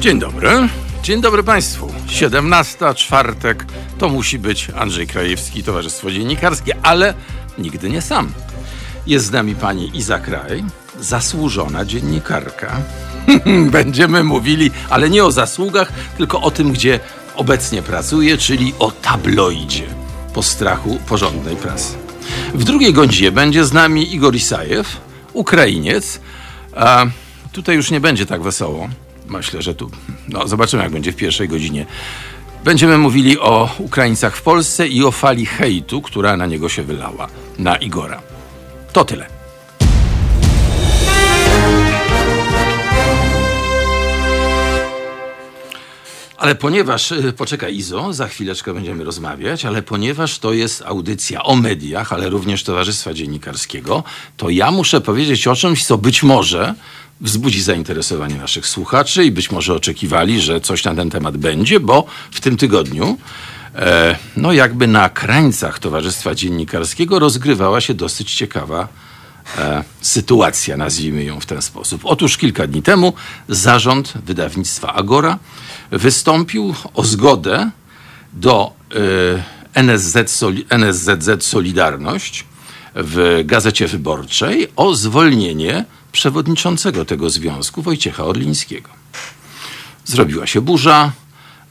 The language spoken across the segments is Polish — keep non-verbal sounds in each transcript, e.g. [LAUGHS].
Dzień dobry. Dzień dobry Państwu. 17, czwartek. To musi być Andrzej Krajewski, Towarzystwo Dziennikarskie, ale nigdy nie sam. Jest z nami pani Iza Kraj, zasłużona dziennikarka. [LAUGHS] Będziemy mówili, ale nie o zasługach, tylko o tym, gdzie obecnie pracuje, czyli o tabloidzie po strachu porządnej prasy. W drugiej godzinie będzie z nami Igor Isajew, Ukrainiec. A tutaj już nie będzie tak wesoło. Myślę, że tu. No, zobaczymy, jak będzie w pierwszej godzinie. Będziemy mówili o Ukraińcach w Polsce i o fali hejtu, która na niego się wylała, na Igora. To tyle. Ale ponieważ, y, poczekaj Izo, za chwileczkę będziemy rozmawiać, ale ponieważ to jest audycja o mediach, ale również Towarzystwa Dziennikarskiego, to ja muszę powiedzieć o czymś, co być może wzbudzi zainteresowanie naszych słuchaczy i być może oczekiwali, że coś na ten temat będzie, bo w tym tygodniu e, no jakby na krańcach Towarzystwa Dziennikarskiego rozgrywała się dosyć ciekawa e, sytuacja, nazwijmy ją w ten sposób. Otóż kilka dni temu zarząd wydawnictwa Agora wystąpił o zgodę do e, NSZ, Soli, NSZZ Solidarność w Gazecie Wyborczej o zwolnienie przewodniczącego tego związku, Wojciecha Orlińskiego. Zrobiła się burza,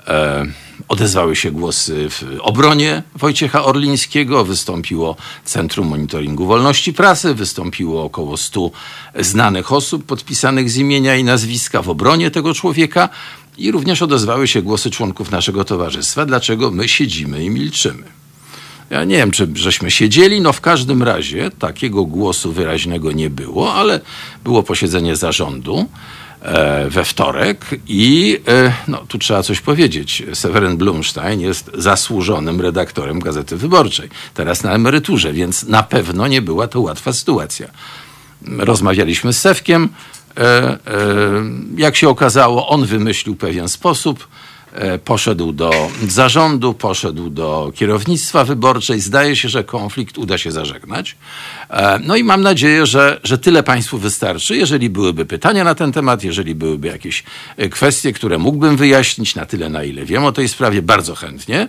e, odezwały się głosy w obronie Wojciecha Orlińskiego, wystąpiło Centrum Monitoringu Wolności Prasy, wystąpiło około stu znanych osób podpisanych z imienia i nazwiska w obronie tego człowieka i również odezwały się głosy członków naszego towarzystwa, dlaczego my siedzimy i milczymy. Ja nie wiem, czy żeśmy siedzieli, no w każdym razie takiego głosu wyraźnego nie było, ale było posiedzenie zarządu e, we wtorek i e, no, tu trzeba coś powiedzieć. Seweryn Blumstein jest zasłużonym redaktorem Gazety Wyborczej, teraz na emeryturze, więc na pewno nie była to łatwa sytuacja. Rozmawialiśmy z Sewkiem. E, jak się okazało, on wymyślił pewien sposób poszedł do zarządu, poszedł do kierownictwa wyborczej. Zdaje się, że konflikt uda się zażegnać. E, no i mam nadzieję, że, że tyle Państwu wystarczy. Jeżeli byłyby pytania na ten temat, jeżeli byłyby jakieś e, kwestie, które mógłbym wyjaśnić na tyle, na ile wiem o tej sprawie, bardzo chętnie.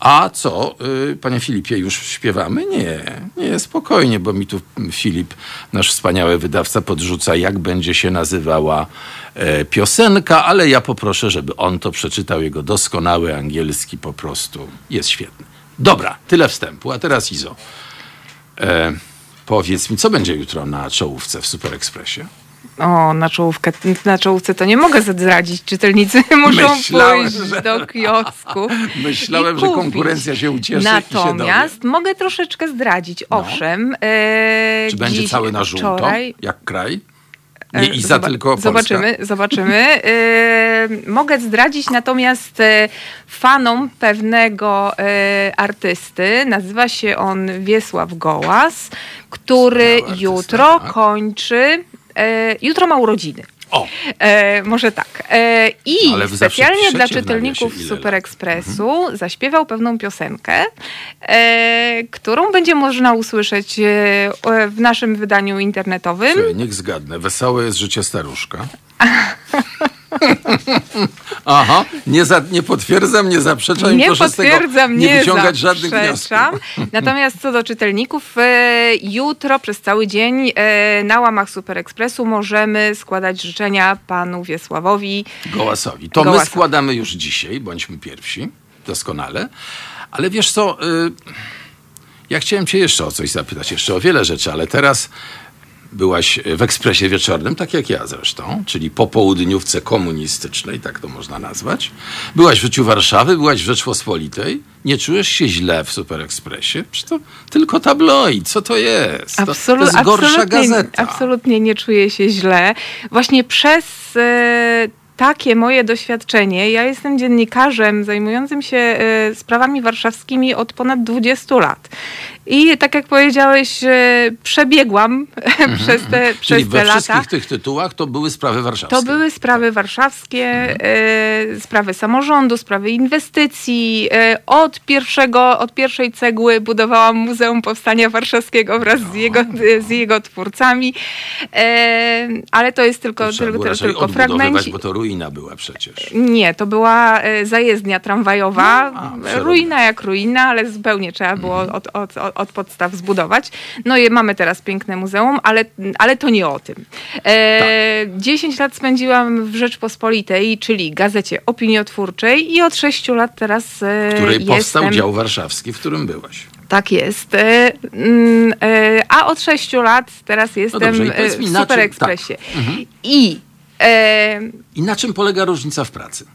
A co, y, panie Filipie, już śpiewamy? Nie, nie, spokojnie, bo mi tu Filip, nasz wspaniały wydawca, podrzuca, jak będzie się nazywała e, piosenka, ale ja poproszę, żeby on to przeczytał. Jego doskonały angielski po prostu jest świetny. Dobra, tyle wstępu. A teraz Izo. E, powiedz mi, co będzie jutro na czołówce w Super Expressie? O, na czołówkę, na czołówce to nie mogę zdradzić. Czytelnicy [LAUGHS] muszą Myślałem, pójść że... do kiosku. [LAUGHS] Myślałem, że konkurencja się ucieszy. Natomiast mogę troszeczkę zdradzić. No. Owszem. E, Czy będzie cały na żółto, wczoraj... jak kraj? Nie e, Iza, Zob tylko Polska. Zobaczymy, zobaczymy. Yy, mogę zdradzić natomiast fanom pewnego yy, artysty, nazywa się on Wiesław Gołas, który jutro tak? kończy E, jutro ma urodziny. O. E, może tak. E, I Ale specjalnie dla czytelników Super Expressu mhm. zaśpiewał pewną piosenkę, e, którą będzie można usłyszeć e, w naszym wydaniu internetowym. Niech zgadnę. Wesołe jest życie staruszka. [LAUGHS] [LAUGHS] Aha, nie, za, nie potwierdzam, nie zaprzeczam. Nie potwierdzam, nie, nie wyciągać żadnych wniosków. Natomiast co do czytelników, e, jutro przez cały dzień e, na łamach Super Expressu możemy składać życzenia panu Wiesławowi Gołasowi. To my składamy już dzisiaj, bądźmy pierwsi, doskonale. Ale wiesz co, y, ja chciałem cię jeszcze o coś zapytać, jeszcze o wiele rzeczy, ale teraz byłaś w ekspresie wieczornym, tak jak ja zresztą, czyli po południówce komunistycznej, tak to można nazwać. Byłaś w życiu Warszawy, byłaś w Rzeczpospolitej. Nie czujesz się źle w Super Expressie? Przecież to tylko tabloid. Co to jest? Absolut, to, to jest gorsza gazeta. Absolutnie nie czuję się źle. Właśnie przez... Yy takie moje doświadczenie. Ja jestem dziennikarzem zajmującym się e, sprawami warszawskimi od ponad 20 lat. I tak jak powiedziałeś, e, przebiegłam [LAUGHS] mhm. przez te, mhm. przez Czyli te we wszystkich tych tytułach to były sprawy warszawskie. To były sprawy warszawskie, mhm. e, sprawy samorządu, sprawy inwestycji. E, od, pierwszego, od pierwszej cegły budowałam Muzeum Powstania Warszawskiego wraz no. z, jego, z jego twórcami. Ale to jest tylko, to tylko, tylko fragmenci. bo to ruina była przecież. Nie, to była zajezdnia tramwajowa. No, a, ruina jak ruina, ale zupełnie trzeba było Mhm. od, od, od, od podstaw zbudować. No i mamy teraz piękne muzeum, ale, ale to nie o tym. E, Tak. 10 lat spędziłam w Rzeczpospolitej, czyli gazecie opiniotwórczej i od 6 lat teraz e, W której jestem... powstał dział warszawski, w którym byłaś. Tak jest. E, mm, e, A od 6 lat teraz jestem No dobrze, e, mi, w Super Expressie. tak. Mhm. I e, I na czym polega różnica w pracy?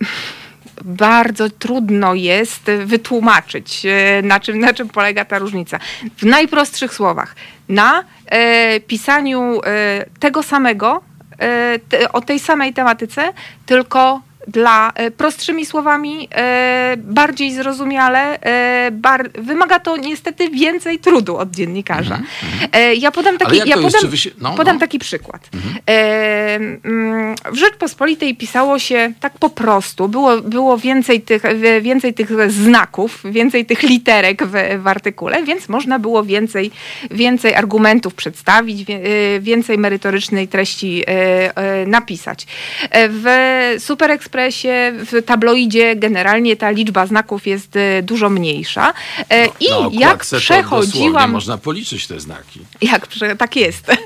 [LAUGHS] bardzo trudno jest wytłumaczyć, e, na czym, na czym polega ta różnica. W najprostszych słowach. Na e, pisaniu e, tego samego, e, te, o tej samej tematyce, tylko dla e, prostszymi słowami, e, bardziej zrozumiale. E, bar, wymaga to niestety więcej trudu od dziennikarza. E, ja podam taki, ja podam, no, podam no. taki przykład. E, mm, w Rzeczpospolitej pisało się tak po prostu. Było, było więcej, tych, więcej tych znaków, więcej tych literek w, w artykule, więc można było więcej, więcej argumentów przedstawić, więcej merytorycznej treści napisać. W Super Expressie, w tabloidzie generalnie ta liczba znaków jest e, dużo mniejsza. E, I Na jak przechodziłam... można policzyć te znaki. Jak, tak jest. [LAUGHS]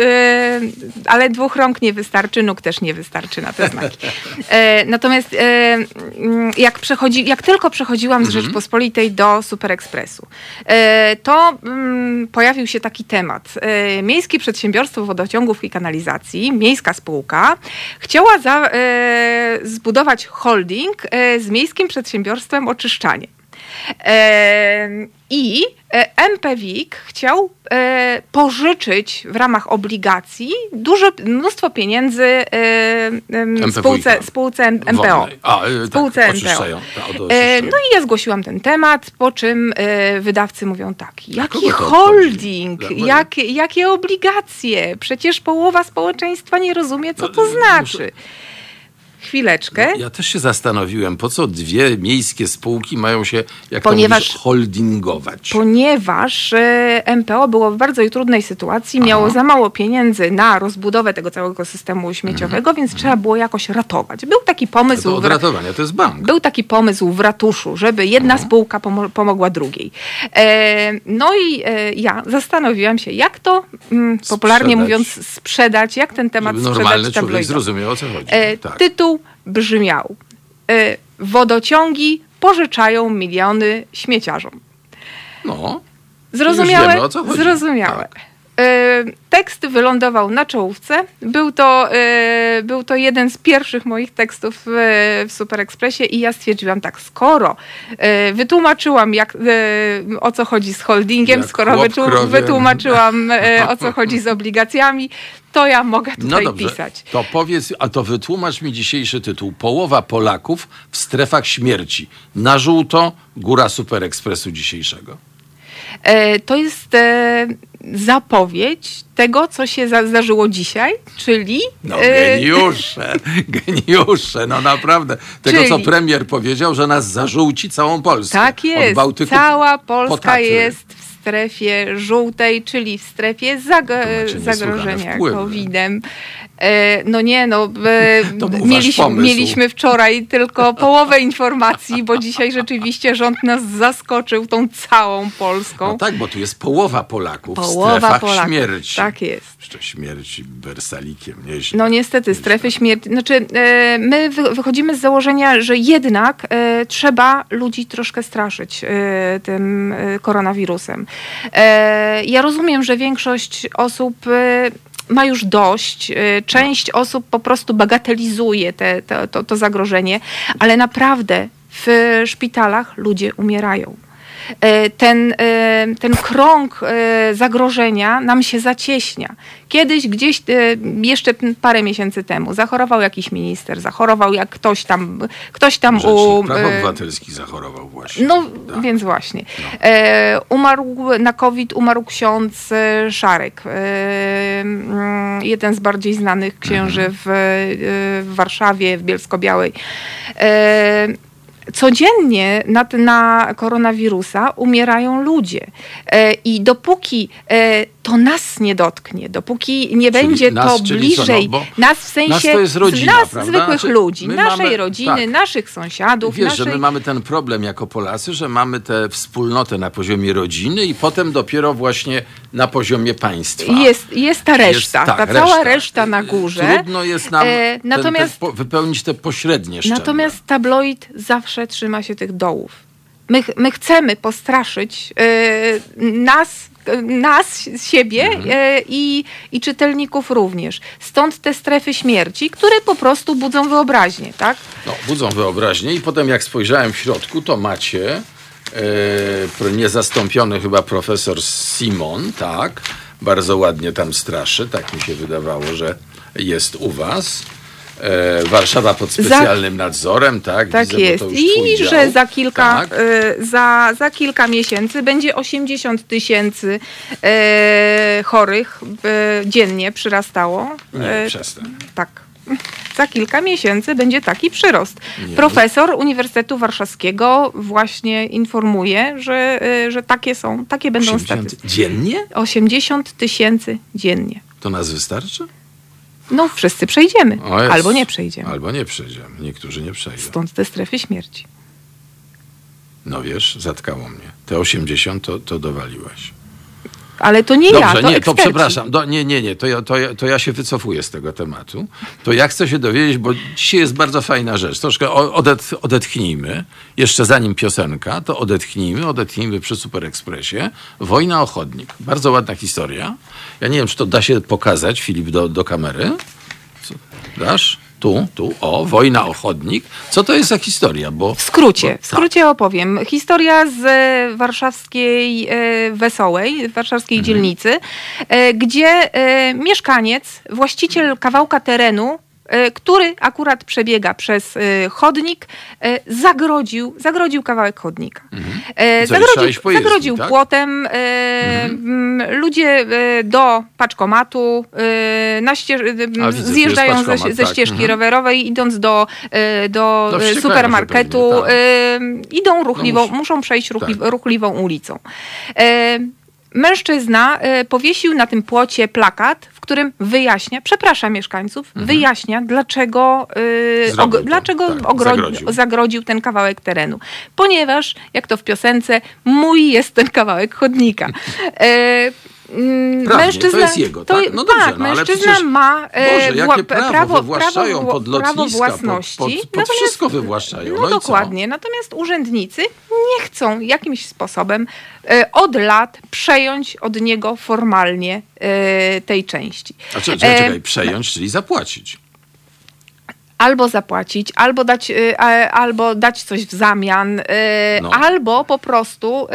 E, Ale dwóch rąk nie wystarczy, nóg też nie wystarczy na te znaki. E, Natomiast mm, jak, przechodzi, jak tylko przechodziłam z Rzeczpospolitej do Super Expressu, e, to mm, pojawił się taki temat. Miejskie Przedsiębiorstwo Wodociągów i Kanalizacji, miejska spółka, chciała za, zbudować holding e, z Miejskim Przedsiębiorstwem Oczyszczania. E, I e, MPWiK chciał e, pożyczyć w ramach obligacji duże, mnóstwo pieniędzy e, spółce, spółce MPO. A, e, Spółce tak, MPO. Tak, E. No i ja zgłosiłam ten temat, po czym e, wydawcy mówią tak, jaki holding? Dla- jakie, obligacje, przecież połowa społeczeństwa nie rozumie, co No, to znaczy. Chwileczkę. Ja też się zastanowiłem, po co dwie miejskie spółki mają się, jak Ponieważ- to mówisz, holdingować. Ponieważ e, MPO było w bardzo trudnej sytuacji, miało za mało pieniędzy na rozbudowę tego całego systemu śmieciowego, więc trzeba było jakoś ratować. Był taki pomysł. to od ratowania, to jest bank. Był taki pomysł w ratuszu, żeby jedna spółka pomo- pomogła drugiej. E, no i e, ja zastanowiłam się, jak to mm, popularnie mówiąc sprzedać, jak ten temat Żeby sprzedać normalny człowiek tabloidom. zrozumiał, o co chodzi. E, tak. Tytuł brzmiał e, Wodociągi pożyczają miliony śmieciarzom. No. Zrozumiałe? Wiemy. Zrozumiałe. Tak. E, Tekst wylądował na czołówce. Był to, e, był to jeden z pierwszych moich tekstów w, Super Expressie i ja stwierdziłam tak, skoro e, wytłumaczyłam jak, o co chodzi z holdingiem, Jak skoro chłop wytłu- krowie. wytłumaczyłam [LAUGHS] o co chodzi z obligacjami, to ja mogę No tutaj dobrze, pisać. to powiedz, a to wytłumacz mi dzisiejszy tytuł. Połowa Polaków w strefach śmierci. Na żółto góra Super Expressu dzisiejszego. E, To jest e, zapowiedź tego, co się zdarzyło dzisiaj, czyli... No e, geniusze, [LAUGHS] geniusze, no naprawdę. Tego, co Czyli- premier powiedział, że nas zażółci całą Polskę. Tak jest. Cała po Polska jest w strefie żółtej, czyli w strefie zag- zagrożenia. COVID-em. E, no nie, no e, [LAUGHS] mieliśmy, mieliśmy wczoraj tylko połowę informacji, bo dzisiaj rzeczywiście rząd nas zaskoczył tą całą Polską. No tak, bo tu jest połowa Polaków w Połowa strefach Polaków. śmierci. Tak jest. Jeszcze śmierci wersalikiem, nieźle. No niestety, strefy śmierci. Znaczy, e, my wy- wychodzimy z założenia, że jednak trzeba ludzi troszkę straszyć tym koronawirusem. Ja rozumiem, że większość osób ma już dość. E, Część osób po prostu bagatelizuje te, te, to, to zagrożenie, ale naprawdę w szpitalach ludzie umierają. E, Ten, e, ten krąg e, zagrożenia nam się zacieśnia. Kiedyś gdzieś, jeszcze parę miesięcy temu, zachorował jakiś minister, zachorował jak ktoś tam, ktoś tam Rzecznik u... praw obywatelskich zachorował właśnie. no, Tak. więc właśnie. E, umarł na COVID, umarł ksiądz Szarek. Mm, jeden z bardziej znanych księży w, e, w Warszawie, w Bielsko-Białej. Codziennie na, na koronawirusa umierają ludzie. E, I dopóki e, to nas nie dotknie, dopóki nie Czyli będzie nas, to czyli co, no, bliżej nas w sensie nas to jest rodzina, nas prawda? zwykłych Znaczy, ludzi, naszej mamy- rodziny, tak. naszych sąsiadów, Wiesz, naszej... że my mamy ten problem jako Polacy, że mamy tę wspólnotę na poziomie rodziny i potem dopiero właśnie na poziomie państwa. Jest, jest ta reszta, tak, ta cała reszta na górze. Trudno jest nam E, ten, natomiast- ten, po- wypełnić te pośrednie szczeble. Natomiast tabloid zawsze trzyma się tych dołów. My, my chcemy postraszyć e, nas, nas, siebie Mhm. e, i, i czytelników również. Stąd te strefy śmierci, które po prostu budzą wyobraźnię, tak? No, budzą wyobraźnię i potem jak spojrzałem w środku, to macie e, niezastąpiony chyba profesor Simon, tak? Bardzo ładnie tam straszy, tak mi się wydawało, że jest u was. E, Warszawa pod specjalnym nadzorem, tak? Tak Widzę, jest. I dział. że za kilka, Tak. y, za, za kilka miesięcy będzie 80 tysięcy y, chorych y, dziennie przyrastało. Nie, Y, przestań. tak. [LAUGHS] Za kilka miesięcy będzie taki przyrost. Nie. Profesor Uniwersytetu Warszawskiego właśnie informuje, że, że takie są, takie będą 80 statystyki. Dziennie? 80 tysięcy dziennie. To nas wystarczy? No, wszyscy przejdziemy. Jest. Albo nie przejdziemy. Albo nie przejdziemy. Niektórzy nie przejdą. Stąd te strefy śmierci. No wiesz, zatkało mnie. Te 80 to, to dowaliłeś. Ale to nie Dobrze, ja, to nie, to eksperci. przepraszam. Do, nie, nie, nie, to ja, to, ja, to ja się wycofuję z tego tematu. To ja chcę się dowiedzieć, bo dzisiaj jest bardzo fajna rzecz. Troszkę odet, odetchnijmy. Jeszcze zanim piosenka, to odetchnijmy, odetchnijmy przy Super Expressie. Wojna o chodnik. Bardzo ładna historia. Ja nie wiem, czy to da się pokazać, Filip, do, do kamery. Co, dasz? Tu, tu, o, wojna o chodnik. Co to jest za historia? Bo W skrócie, Bo- w skrócie opowiem. Historia z e, warszawskiej e, Wesołej, warszawskiej Mhm. dzielnicy, e, gdzie mieszkaniec, właściciel kawałka terenu, który akurat przebiega przez e, chodnik, e, zagrodził, zagrodził kawałek chodnika. E, Mhm. Zagrodził, iść po jezdni, zagrodził tak? płotem. e, m, Ludzie e, do paczkomatu e, e, zjeżdżają ze, paczkomat, ze tak. ścieżki Mhm. rowerowej, idąc do, e, do No, e, supermarketu, pewnie, tak. e, idą ruchliwą, muszą. muszą przejść ruchli, Tak. ruchliwą ulicą. E, Mężczyzna e, powiesił na tym płocie plakat, w którym wyjaśnia, przeprasza mieszkańców, wyjaśnia, dlaczego, e, Mhm. Zrobił to, dlaczego tak, ogro- zagrodził. zagrodził ten kawałek terenu. Ponieważ, jak to w piosence, mój jest ten kawałek chodnika. Mm, Prawnie, to jest jego, tak? No dobrze, tak, no ale mężczyzna przecież, ma e, Boże, jakie prawo, wywłaszczają prawo, pod prawo lotniska, własności. pod, pod, pod wszystko wywłaszczają. no, No, i co? dokładnie. Natomiast urzędnicy nie chcą jakimś sposobem e, od lat przejąć od niego formalnie e, tej części. A czekaj, czekaj, E, czekaj, przejąć, czyli zapłacić. Albo zapłacić, albo dać, e, albo dać coś w zamian, e, No. albo po prostu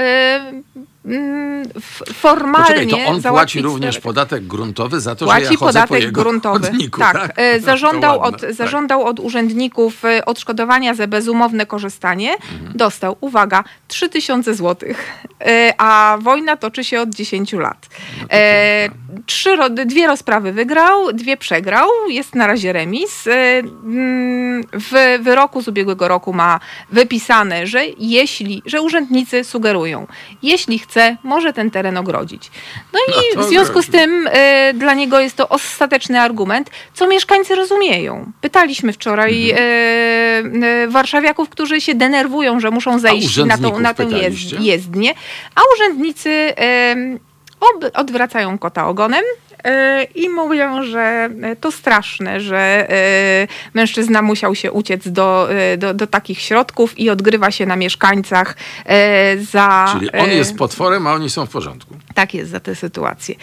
formalnie Poczekaj, to on płaci również te- podatek gruntowy za to, Płaci że ja chodzę po podatek jego gruntowy. chodniku, tak, tak? e, To zażądał, od, ładne, tak. zażądał od urzędników e, odszkodowania za bezumowne korzystanie. Mhm. Dostał, uwaga, 3000 zł, e, a wojna toczy się od 10 lat. No trzy, dwie rozprawy wygrał, dwie przegrał, jest na razie remis. E, mm, W wyroku z ubiegłego roku ma wypisane, że jeśli, że urzędnicy sugerują, jeśli chce, może ten teren ogrodzić. No i No w związku z tym e, dla niego jest to ostateczny argument, co mieszkańcy rozumieją. Pytaliśmy wczoraj Mhm. e, warszawiaków, którzy się denerwują, że muszą zejść na tą, na tę jezdnię, a urzędnicy ob, odwracają kota ogonem. e, I mówią, że e, to straszne, że e, mężczyzna musiał się uciec do, do, do takich środków i odgrywa się na mieszkańcach za. Czyli on jest potworem, a oni są w porządku. tak jest za tę sytuację.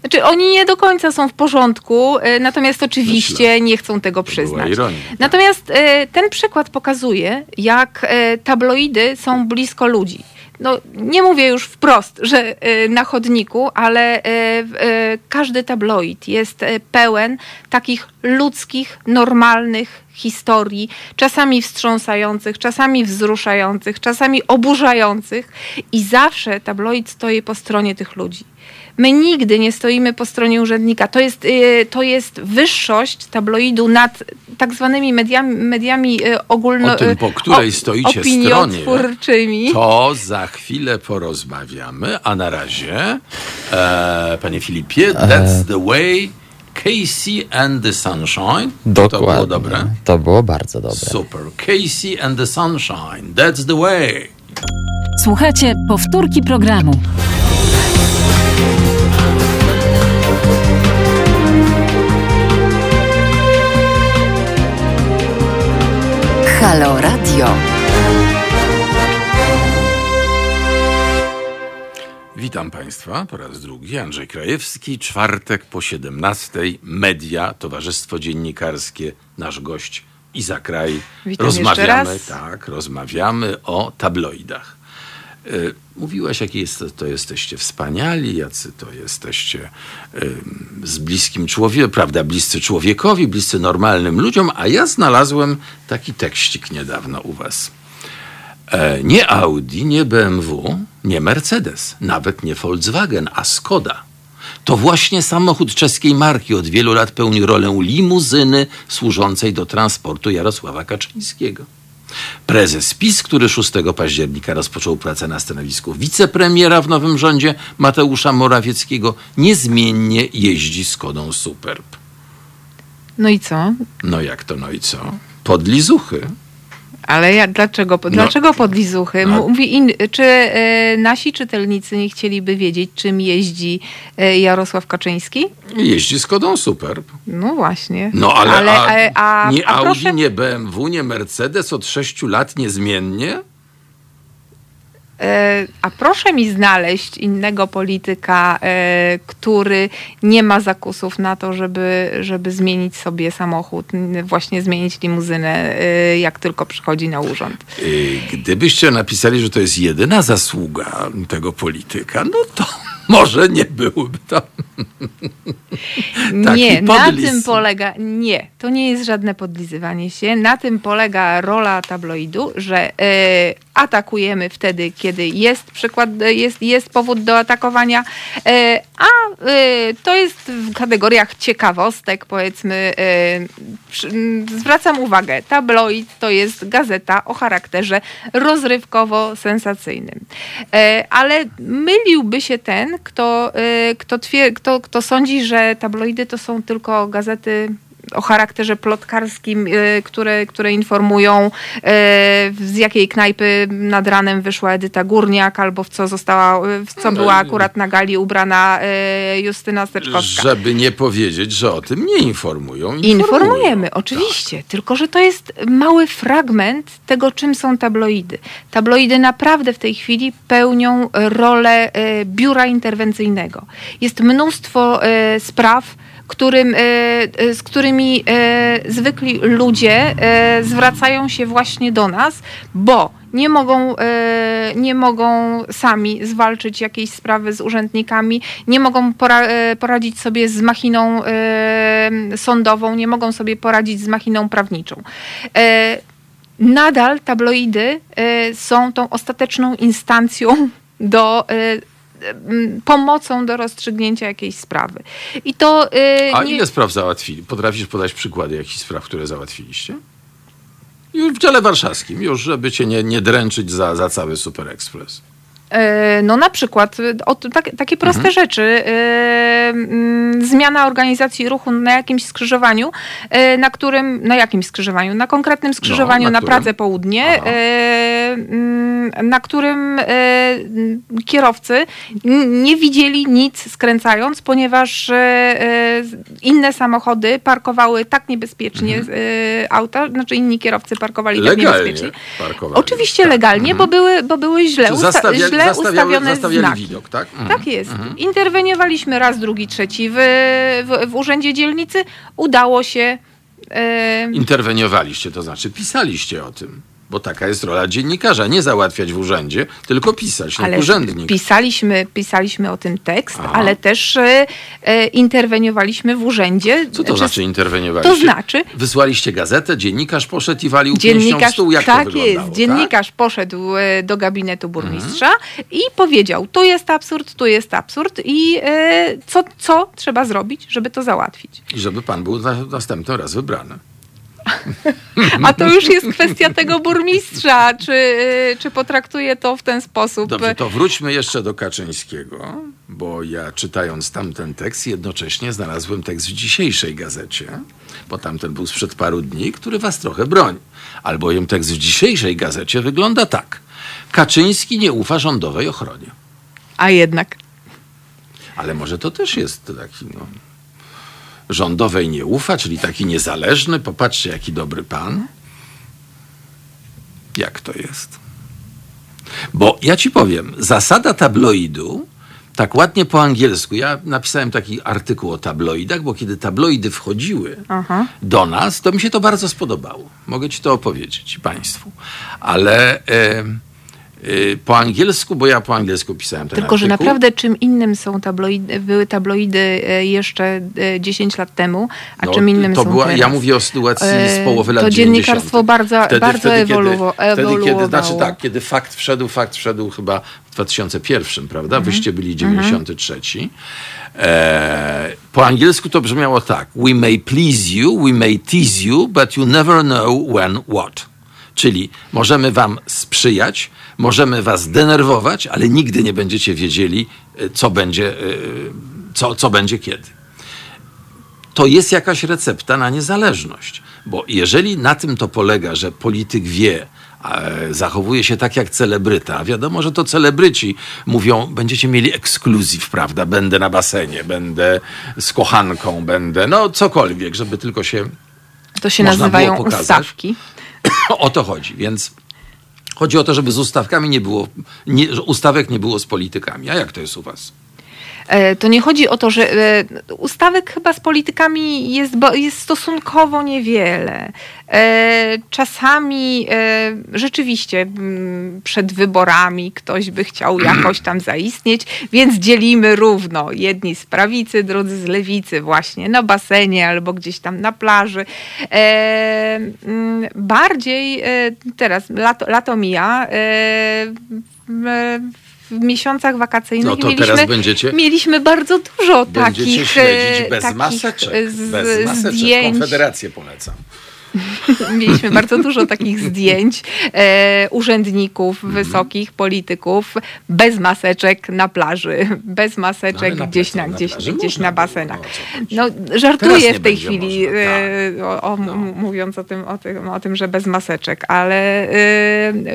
Znaczy, oni nie do końca są w porządku, natomiast oczywiście Myślę. nie chcą tego była przyznać. ironia, tak. Natomiast ten przykład pokazuje, jak tabloidy są blisko ludzi. No, nie mówię już wprost, że e, na chodniku, ale w- e, każdy tabloid jest pełen takich ludzkich, normalnych historii, czasami wstrząsających, czasami wzruszających, czasami oburzających i zawsze tabloid stoi po stronie tych ludzi. My nigdy nie stoimy po stronie urzędnika. To jest, y, to jest wyższość tabloidu nad tak zwanymi mediami, mediami y, ogólno... O tym, po której o- stoicie opiniotwórczymi. To za chwilę porozmawiamy, a na razie, e, panie Filipie, that's the way Casey and the Sunshine. Dokładnie. To było dobre? To było bardzo dobre. Super. Casey and the Sunshine, that's the way. Słuchajcie powtórki programu. Halo Radio. Witam Państwa po raz drugi. Andrzej Krajewski, czwartek po 17. Media, Towarzystwo Dziennikarskie, nasz gość Iza Kraj. Witam jeszcze rozmawiamy, raz. tak, rozmawiamy o tabloidach. Y, Mówiłaś, jakie jest, to jesteście wspaniali, jacy to jesteście z bliskim człowiekiem, prawda, bliscy człowiekowi, bliscy normalnym ludziom, a ja znalazłem taki tekścik niedawno u was. E, nie Audi, nie BMW, nie Mercedes, nawet nie Volkswagen, a Skoda. To właśnie samochód czeskiej marki od wielu lat pełni rolę limuzyny służącej do transportu Jarosława Kaczyńskiego. Prezes PiS, który 6 października rozpoczął pracę na stanowisku wicepremiera w nowym rządzie Mateusza Morawieckiego, niezmiennie jeździ Skodą Superb. No i co? No jak to, no i co? Podlizuchy. Ale ja, dlaczego, dlaczego podlizuchy? No. Mówi in, czy e, nasi czytelnicy nie chcieliby wiedzieć, czym jeździ e, Jarosław Kaczyński? Jeździ Skodą Superb. No właśnie. No ale, ale a, e, a, nie a Audi, proszę, nie BMW, nie Mercedes od sześciu lat niezmiennie? E, a proszę mi znaleźć innego polityka, e, który nie ma zakusów na to, żeby, żeby zmienić sobie samochód, właśnie zmienić limuzynę, e, jak tylko przychodzi na urząd. Yy, Gdybyście napisali, że to jest jedyna zasługa tego polityka, no to [LAUGHS] może nie byłby to. [LAUGHS] Taki nie, na tym polega, nie, to nie jest żadne podlizywanie się. Na tym polega rola tabloidu, że e, atakujemy wtedy, kiedy jest przykład, jest, jest powód do atakowania, e, a e, to jest w kategoriach ciekawostek, powiedzmy, e, zwracam uwagę, tabloid to jest gazeta o charakterze rozrywkowo-sensacyjnym. Ale myliłby się ten, kto, kto, twier- kto, kto sądzi, że tabloidy to są tylko gazety o charakterze plotkarskim, e, które, które informują, e, z jakiej knajpy nad ranem wyszła Edyta Górniak, albo w co została, e, w co była akurat na gali ubrana Justyna Steczkowska. Żeby nie powiedzieć, że o tym nie informują. Informujemy, oczywiście, tylko że to jest mały fragment tego, czym są tabloidy. Tabloidy naprawdę w tej chwili pełnią rolę biura interwencyjnego. Jest mnóstwo spraw, którym, e, e, z którymi e, zwykli ludzie zwracają się właśnie do nas, bo nie mogą, nie mogą sami zwalczyć jakiejś sprawy z urzędnikami, nie mogą pora, poradzić sobie z machiną sądową, nie mogą sobie poradzić z machiną prawniczą. Nadal tabloidy są tą ostateczną instancją do pomocą do rozstrzygnięcia jakiejś sprawy. I to e, A nie, ile spraw załatwili? Potrafisz podać przykłady jakichś spraw, które załatwiliście? Już w dziale warszawskim, już żeby cię nie, nie dręczyć za, za cały Super Express. E, No na przykład e, o, tak, takie proste Mhm. rzeczy. Mm, zmiana organizacji ruchu na jakimś skrzyżowaniu, e, na którym, na jakimś skrzyżowaniu, na konkretnym skrzyżowaniu No, na na? Pracę Południe, Aha. Mm, na którym e, kierowcy nie widzieli nic skręcając, ponieważ e, inne samochody parkowały tak niebezpiecznie e, auta, znaczy inni kierowcy parkowali tak Mhm. Legalnie niebezpiecznie. parkowali. Oczywiście Tak. legalnie, bo, były, bo były źle, usta- Zastawia, źle zastawiały, ustawione zastawiali znaki. widok, tak? Mhm. Tak jest. Interweniowaliśmy raz, drugi, trzeci w, w, w urzędzie dzielnicy. Udało się. Interweniowaliście, to znaczy pisaliście o tym bo taka jest rola dziennikarza. Nie załatwiać w urzędzie, tylko pisać, jak urzędnik. pisaliśmy, pisaliśmy o tym tekst, Aha. ale też e, e, interweniowaliśmy w urzędzie. Co to Czy- znaczy interweniowaliście? To znaczy, Wysłaliście gazetę, dziennikarz poszedł i walił pięścią w Dziennikarz, stół. Jak tak to jest, dziennikarz poszedł e, do gabinetu burmistrza i powiedział, tu jest absurd, tu jest absurd i e, co, co trzeba zrobić, żeby to załatwić. Tak? I żeby pan był na, następny raz wybrany. A to już jest kwestia tego burmistrza, czy, e, czy potraktuje to w ten sposób. Dobrze, to wróćmy jeszcze do Kaczyńskiego, bo ja czytając tamten tekst, jednocześnie znalazłem tekst w dzisiejszej gazecie, bo tamten był sprzed paru dni, który was trochę broni. Albowiem tekst w dzisiejszej gazecie wygląda tak. Kaczyński nie ufa rządowej ochronie. A jednak. Ale może to też jest taki, no, rządowej nie ufa, czyli taki niezależny. Popatrzcie, jaki dobry pan. Jak to jest? Bo ja ci powiem, zasada tabloidu, tak ładnie po angielsku, ja napisałem taki artykuł o tabloidach, bo kiedy tabloidy wchodziły Aha. do nas, to mi się to bardzo spodobało. Mogę ci to opowiedzieć państwu. Ale po angielsku, bo ja po angielsku pisałem ten Tylko, że artykuł. naprawdę czym innym są tabloidy, były tabloidy e, jeszcze e, 10 lat temu, a No, czym innym to są była, teraz. Ja mówię o sytuacji z E, połowy lat to 90. dziennikarstwo bardzo, bardzo ewoluo- kiedy, wtedy, kiedy, ewoluowało. Znaczy tak, kiedy fakt wszedł, fakt wszedł chyba w 2001, prawda? Mhm. Wyście byli 93. E, po angielsku to brzmiało tak. We may please you, we may tease you, but you never know when what. Czyli możemy wam sprzyjać, możemy was denerwować, ale nigdy nie będziecie wiedzieli, e, co będzie, e, co, co będzie kiedy to jest jakaś recepta na niezależność. Bo jeżeli na tym to polega, że polityk wie, e, zachowuje się tak jak celebryta, wiadomo, że to celebryci mówią, będziecie mieli ekskluzyw, prawda? Będę na basenie, będę z kochanką, będę, no cokolwiek, żeby tylko się To się nazywają ustawki. [COUGHS] o to chodzi. Więc chodzi o to, żeby z ustawkami nie było, nie, ustawek nie było z politykami. A jak to jest u was? E, To nie chodzi o to, że e, ustawek chyba z politykami jest, jest stosunkowo niewiele. E, Czasami rzeczywiście przed wyborami ktoś by chciał [CLEARS THROAT] jakoś tam zaistnieć, więc dzielimy równo. Jedni z prawicy, drudzy z lewicy, właśnie na basenie albo gdzieś tam na plaży. Bardziej teraz lato, lato mija. E, w- miesiącach wakacyjnych No to mieliśmy, teraz będziecie- mieliśmy bardzo dużo Będziecie takich, śledzić e, bez takich maseczek. z, bez maseczek. zdjęć. Konfederację polecam. [LAUGHS] Mieliśmy bardzo dużo takich zdjęć e, urzędników, Mhm. wysokich polityków bez maseczek na plaży, [LAUGHS] bez No, maseczek na gdzieś, na, na gdzieś, plaży gdzieś na basenach. no. No, żartuję w tej chwili, można, e, o, o, No. mówiąc o tym, o, tym, o tym, że bez maseczek, ale e,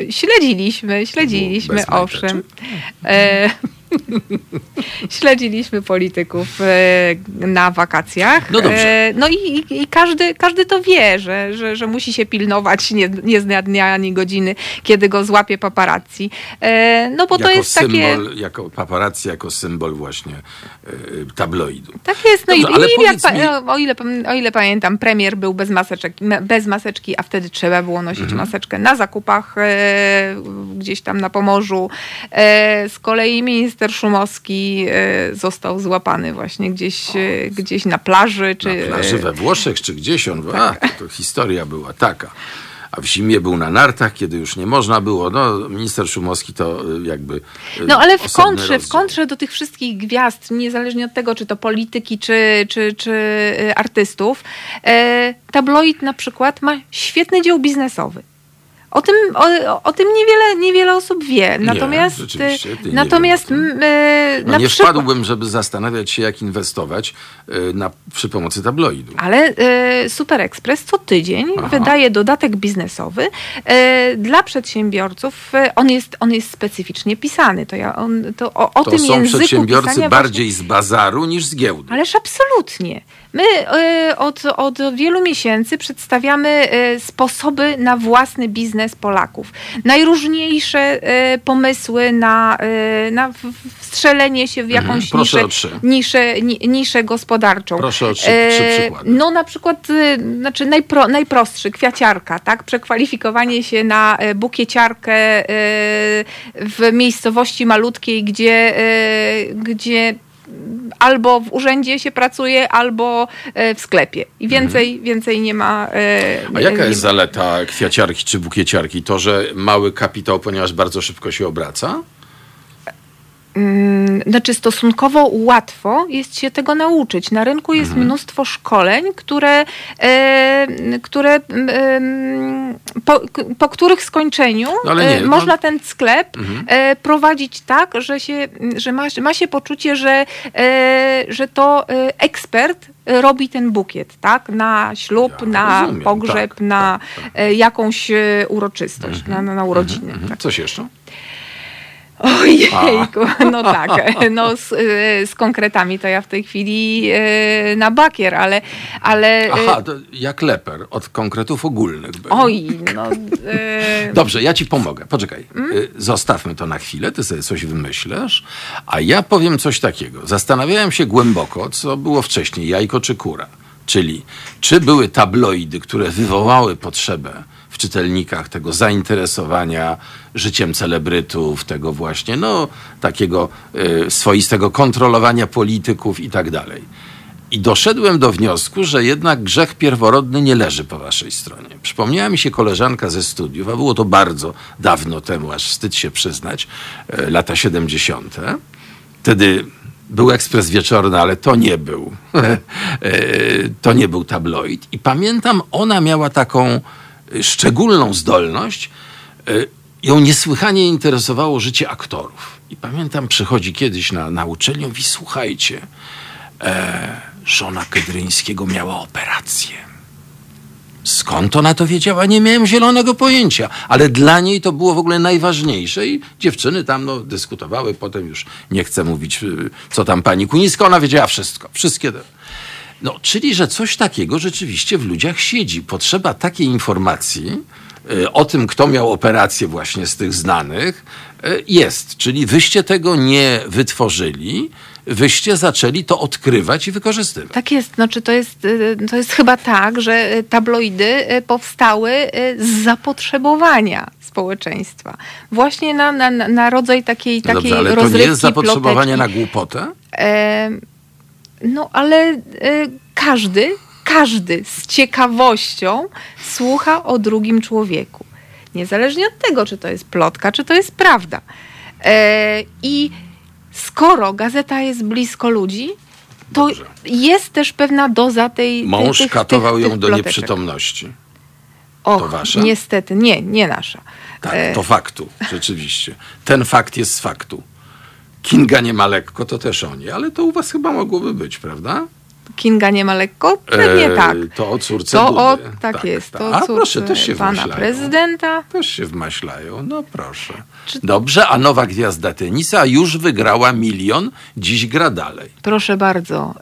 śledziliśmy, śledziliśmy, owszem. E, [LAUGHS] Śledziliśmy polityków e, na wakacjach. No dobrze. E, No i, i, każdy, każdy to wie, że, że, że musi się pilnować nie, nie z dnia ani godziny, kiedy go złapie paparazzi. E, No bo to jako jest takie... symbol, jako paparazzi, jako symbol właśnie tabloidu. Tak jest, no Dobrze, i, i jak, mi- o, ile, o ile pamiętam, premier był bez maseczek, bez maseczki, a wtedy trzeba było nosić Mhm. maseczkę na zakupach gdzieś tam na Pomorzu. Z kolei minister Szumowski e, został złapany właśnie gdzieś, e, gdzieś na plaży. Czy, Na plaży we Włoszech czy gdzieś on, a, to historia była taka. A w zimie był na nartach, kiedy już nie można było. No, minister Szumowski to y, jakby. No ale w kontrze, w kontrze do tych wszystkich gwiazd, niezależnie od tego, czy to polityki, czy, czy, czy artystów, e, tabloid na przykład ma świetny dział biznesowy. O tym, o, o tym niewiele, niewiele osób wie. Natomiast, nie natomiast wiem o tym. m, e, No na nie przykład, wpadłbym, żeby zastanawiać się, jak inwestować y, na, przy pomocy tabloidu. Ale e, Super Express co tydzień Aha. wydaje dodatek biznesowy dla przedsiębiorców. On, jest, on jest specyficznie pisany. To, ja, on, to o, o To tym są języku przedsiębiorcy bardziej z bazaru niż z giełdy. Ależ absolutnie. My y, od, od wielu miesięcy przedstawiamy y, sposoby na własny biznes Polaków. Najróżniejsze y, pomysły na, na wstrzelenie się w jakąś Mhm. Proszę niszę, niszę, ni, niszę gospodarczą. Proszę o trzy- trzy przykłady. No na przykład, znaczy najpro, najprostszy, kwiaciarka, tak? Przekwalifikowanie się na bukieciarkę w miejscowości malutkiej, gdzie, gdzie albo w urzędzie się pracuje, albo e, w sklepie. I więcej, więcej nie ma. e, Mhm. A jaka jest zaleta kwiaciarki czy bukieciarki? To, że mały kapitał, ponieważ bardzo szybko się obraca? Mm, Znaczy stosunkowo łatwo jest się tego nauczyć. Na rynku jest Mhm. mnóstwo szkoleń, które, e, które em, po, po których skończeniu No ale nie, e, no- można ten sklep Mhm. e, prowadzić tak, że, się, że ma, ma się poczucie, że, e, że to e, ekspert robi ten bukiet, tak? Na ślub, Ja na rozumiem, pogrzeb, tak, na tak, tak. e, jakąś e, uroczystość, na, na, na urodziny. Mhm. Tak. Coś jeszcze? Ojejku, no tak, [LAUGHS] no z, y, z konkretami to ja w tej chwili y, na bakier, ale, ale y, Aha, to jak leper, od konkretów ogólnych. był. oj, no [LAUGHS] Dobrze, ja ci pomogę. Poczekaj. Mm? Zostawmy to na chwilę, ty sobie coś wymyślasz, a ja powiem coś takiego. Zastanawiałem się głęboko, co było wcześniej, jajko czy kura. Czyli, czy były tabloidy, które wywołały potrzebę czytelnikach tego zainteresowania życiem celebrytów, tego właśnie, no, takiego y, swoistego kontrolowania polityków i tak dalej. I doszedłem do wniosku, że jednak grzech pierworodny nie leży po waszej stronie. Przypomniała mi się koleżanka ze studiów, a było to bardzo dawno temu, aż wstyd się przyznać, e, lata 70. Wtedy był ekspres wieczorny, ale to nie był. E, [LAUGHS] to nie był tabloid. I pamiętam, ona miała taką szczególną zdolność. e, Ją niesłychanie interesowało życie aktorów. I pamiętam, przychodzi kiedyś na, na uczelnię i słuchajcie, e, żona Kedryńskiego miała operację. Skąd ona to wiedziała? Nie miałem zielonego pojęcia, ale dla niej to było w ogóle najważniejsze i dziewczyny tam no, dyskutowały, potem już nie chcę mówić, y, co tam pani Kuniska, ona wiedziała wszystko, wszystkie te... No, czyli, że coś takiego rzeczywiście w ludziach siedzi. Potrzeba takiej informacji y, o tym, kto miał operację właśnie z tych znanych, y, jest. Czyli wyście tego nie wytworzyli, wyście zaczęli to odkrywać i wykorzystywać. tak jest, znaczy to jest, y, to jest chyba tak, że y, tabloidy y, powstały z zapotrzebowania społeczeństwa. Właśnie na, na, na- rodzaj takiej, No takiej dobrze, ale to nie rozrywki, jest zapotrzebowanie ploteczki. na głupotę? E, No ale e, każdy, każdy z ciekawością słucha o drugim człowieku. Niezależnie od tego, czy to jest plotka, czy to jest prawda. E, I skoro gazeta jest blisko ludzi, to Dobrze. jest też pewna doza tej. Mąż tych, katował tych, ją tych do ploteczek. nieprzytomności. Och, To wasza? Niestety, nie, nie nasza. Tak, E, to faktu, rzeczywiście. Ten fakt jest z faktu. Kinga nie ma lekko, to też oni, ale to u was chyba mogłoby być, prawda? Kinga nie ma lekko? Pewnie tak. To o córce To o, tak, jest. To A proszę, też się pana wmaślają. prezydenta. Też się wmaślają, no proszę. Dobrze, a nowa gwiazda tenisa już wygrała milion, dziś gra dalej. Proszę bardzo.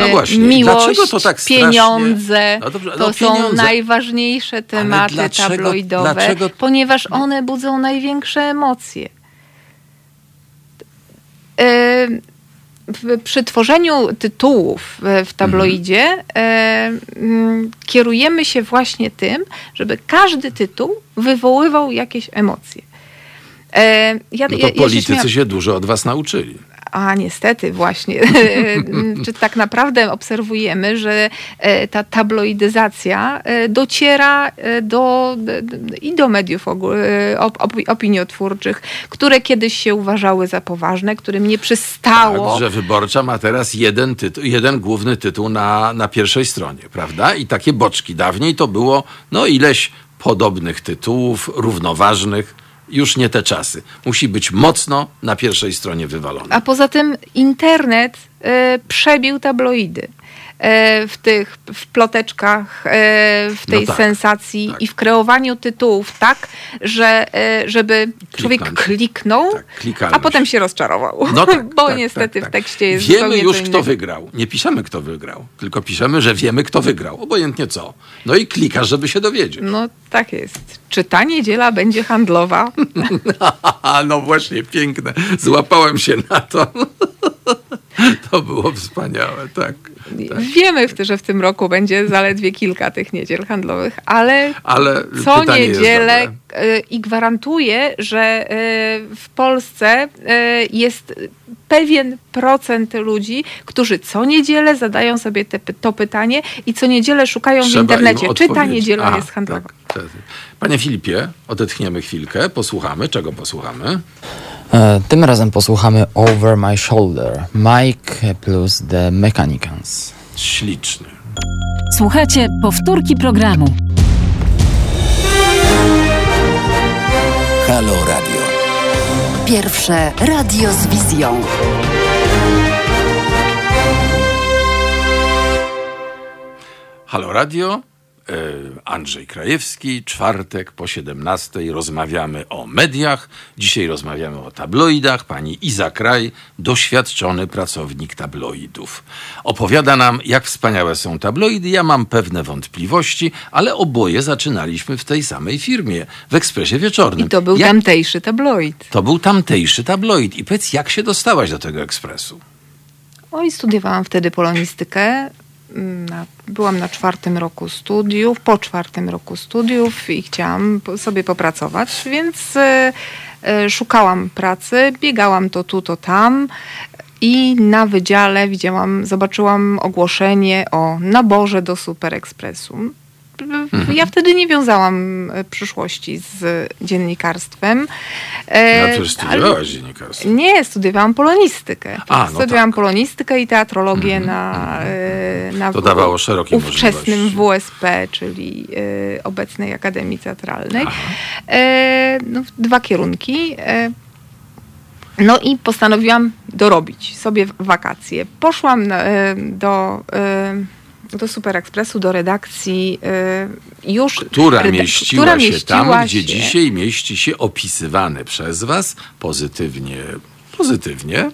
No Yy, właśnie, Miłość, dlaczego to tak strasznie- pieniądze, No dobrze, to no są pieniądze. najważniejsze tematy dlaczego- tabloidowe, dlaczego- ponieważ one budzą największe emocje. W, przy tworzeniu tytułów w, tabloidzie Mhm. kierujemy się właśnie tym, żeby każdy tytuł wywoływał jakieś emocje. Yy, ja, No ja- to ja się politycy śmia- się dużo od was nauczyli. a niestety właśnie, [LAUGHS] czy tak naprawdę obserwujemy, że e, ta tabloidyzacja e, dociera e, do, i do mediów e, opiniotwórczych, które kiedyś się uważały za poważne, którym nie przystało. Tak, że wyborcza ma teraz jeden, tytuł, jeden główny tytuł na, na pierwszej stronie, prawda? I takie boczki. Dawniej to było no ileś podobnych tytułów, równoważnych. Już nie te czasy. Musi być mocno na pierwszej stronie wywalone. A poza tym internet e, przebił tabloidy. E, w tych w ploteczkach, e, w tej No tak, sensacji tak. i w kreowaniu tytułów tak, że e, żeby człowiek Kliknąć. kliknął, Tak, a potem się rozczarował. No [LAUGHS] tak, Bo tak, niestety tak, w tak. tekście jest Wiemy już, kto wygrał. Nie piszemy, kto wygrał, tylko piszemy, że wiemy, kto wygrał. Obojętnie co. No i klikasz, żeby się dowiedzieć. No tak jest. Czy ta niedziela będzie handlowa? [LAUGHS] no właśnie, piękne. Złapałem się na to. [LAUGHS] To było wspaniałe, tak. tak. Wiemy, w- że w tym roku będzie zaledwie kilka tych niedziel handlowych, ale Ale co niedzielę y, i gwarantuję, że y, w Polsce y, jest pewien procent ludzi, którzy co niedzielę zadają sobie te, to pytanie i co niedzielę szukają w Trzeba im internecie, czy ta niedziela A, jest handlowa. Tak, tak. Panie Filipie, odetchniemy chwilkę, posłuchamy. Czego posłuchamy? E, Tym razem posłuchamy Over My Shoulder, Mike plus The Mechanicans. Śliczny. Słuchajcie powtórki programu. Halo Radio. Pierwsze radio z wizją. Halo Radio, Andrzej Krajewski, czwartek po 17 rozmawiamy o mediach. Dzisiaj rozmawiamy o tabloidach. Pani Iza Kraj, doświadczony pracownik tabloidów. Opowiada nam, jak wspaniałe są tabloidy. Ja mam pewne wątpliwości, ale oboje zaczynaliśmy w tej samej firmie, w Ekspresie Wieczornym. I to był jak... tamtejszy tabloid. To był tamtejszy tabloid. I powiedz, jak się dostałaś do tego Ekspresu? Oj, studiowałam wtedy polonistykę. Na, byłam na czwartym roku studiów, po czwartym roku studiów i chciałam sobie popracować, więc e, e, szukałam pracy, biegałam to tu, to tam i na wydziale widziałam, zobaczyłam ogłoszenie o naborze do Super Expressu. Mhm. Ja wtedy nie wiązałam e, przyszłości z dziennikarstwem. E, No przecież studiowałaś dziennikarstwo. nie, studiowałam polonistykę. A, no studiowałam tak. polonistykę i teatrologię na, e, na To dawało szerokie ówczesnym. WSP, czyli e, obecnej Akademii Teatralnej. E, no, dwa kierunki. E, no i postanowiłam dorobić sobie wakacje. Poszłam e, do, do Super Expressu, do redakcji e, już... która reda- mieściła która się mieściła tam, gdzie się- dzisiaj mieści się opisywany przez was pozytywnie, pozytywnie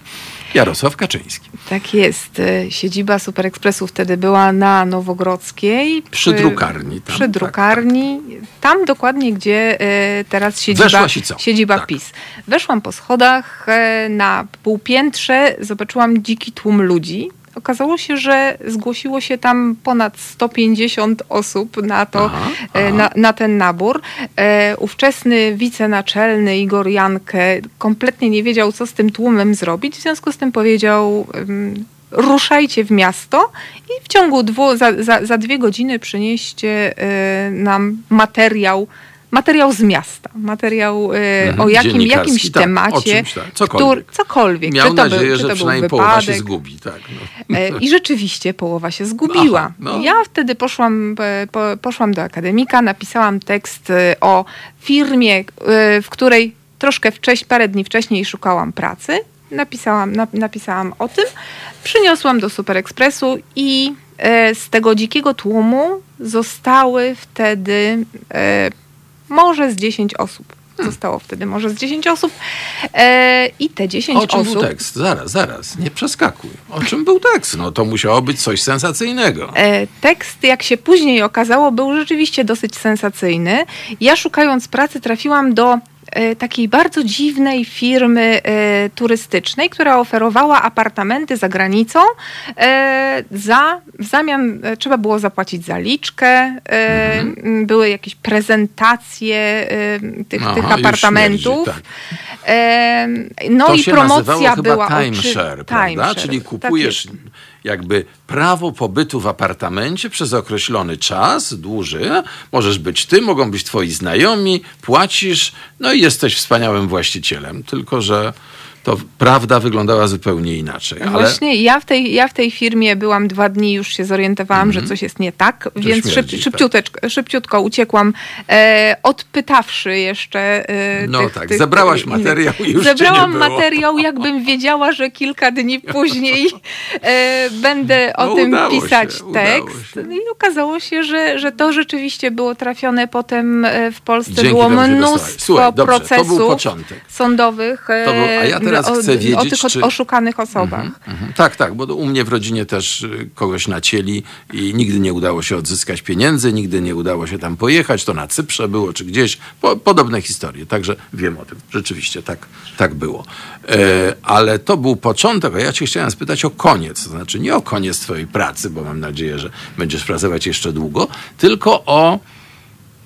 Jarosław Kaczyński. Tak jest. E, Siedziba Super Expressu wtedy była na Nowogrodzkiej. Przy drukarni tam, Przy tak, drukarni. Tam dokładnie, gdzie e, teraz siedziba, siedziba Tak. PiS. Weszłam po schodach na półpiętrze, zobaczyłam dziki tłum ludzi. Okazało się, że zgłosiło się tam ponad 150 osób na, to, Aha, e, aha. na, na ten nabór. E, ówczesny wicenaczelny Igor Jankę kompletnie nie wiedział, co z tym tłumem zrobić. W związku z tym powiedział: Ruszajcie w miasto i w ciągu dwu, za, za, za dwie godziny przynieście e, nam materiał. Materiał z miasta, materiał e, Mhm, o jakim, jakimś tak, o temacie, czymś tak, cokolwiek. Który, cokolwiek. Miał czy to nadzieję, był, czy że to przynajmniej był połowa się zgubi. Tak, no. E, I rzeczywiście połowa się zgubiła. Aha, no. Ja wtedy poszłam, e, po, poszłam do akademika, napisałam tekst e, o firmie, w której troszkę wcześniej, parę dni wcześniej szukałam pracy. Napisałam, na, napisałam o tym, przyniosłam do Super Expressu i z tego dzikiego tłumu zostały wtedy może z 10 osób. Zostało wtedy może z 10 osób. E, I te 10 O czym osób. był tekst? Zaraz, zaraz, nie przeskakuj. O czym był tekst? No to musiało być coś sensacyjnego. E, Tekst, jak się później okazało, był rzeczywiście dosyć sensacyjny. Ja szukając pracy trafiłam do takiej bardzo dziwnej firmy e, turystycznej, która oferowała apartamenty za granicą. E, za, w zamian e, trzeba było zapłacić zaliczkę, e, m, były jakieś prezentacje e, tych, Aha, tych apartamentów. śmierdzi, tak. E, no to i promocja była chyba oczy- timeshare, prawda? timeshare, Czyli tak kupujesz jest. Jakby prawo pobytu w apartamencie przez określony czas, dłuży. Możesz być ty, mogą być twoi znajomi, płacisz, no i jesteś wspaniałym właścicielem. Tylko, że to prawda wyglądała zupełnie inaczej. Ale Właśnie ja w, tej, ja w tej firmie byłam dwa dni, już się zorientowałam, że coś jest nie tak, więc Mhm. śmierdzi, szyb, szybciuteczko, szybciutko uciekłam, e, odpytawszy jeszcze e, No tych, tak, tych, zebrałaś innych. materiał i już Zebrałam nie było. materiał, jakbym wiedziała, że kilka dni [LAUGHS] później e, będę o No, tym się, pisać udało tekst. się. No I okazało się, że, że to rzeczywiście było trafione potem e, w Polsce. Dzięki było się mnóstwo Słuchaj, dobrze, to procesów sądowych To był- a ja e, teraz o, chcę o wiedzieć, tych czy- oszukanych osobach. Mhm. Tak, tak, bo u mnie w rodzinie też y, kogoś nacięli i nigdy nie udało się odzyskać pieniędzy, nigdy nie udało się tam pojechać, to na Cyprze było czy gdzieś, po, podobne historie, także wiem o tym, rzeczywiście tak, tak było. E, ale to był początek, a ja cię chciałem spytać o koniec, to znaczy nie o koniec twojej pracy, bo mam nadzieję, że będziesz pracować jeszcze długo, tylko o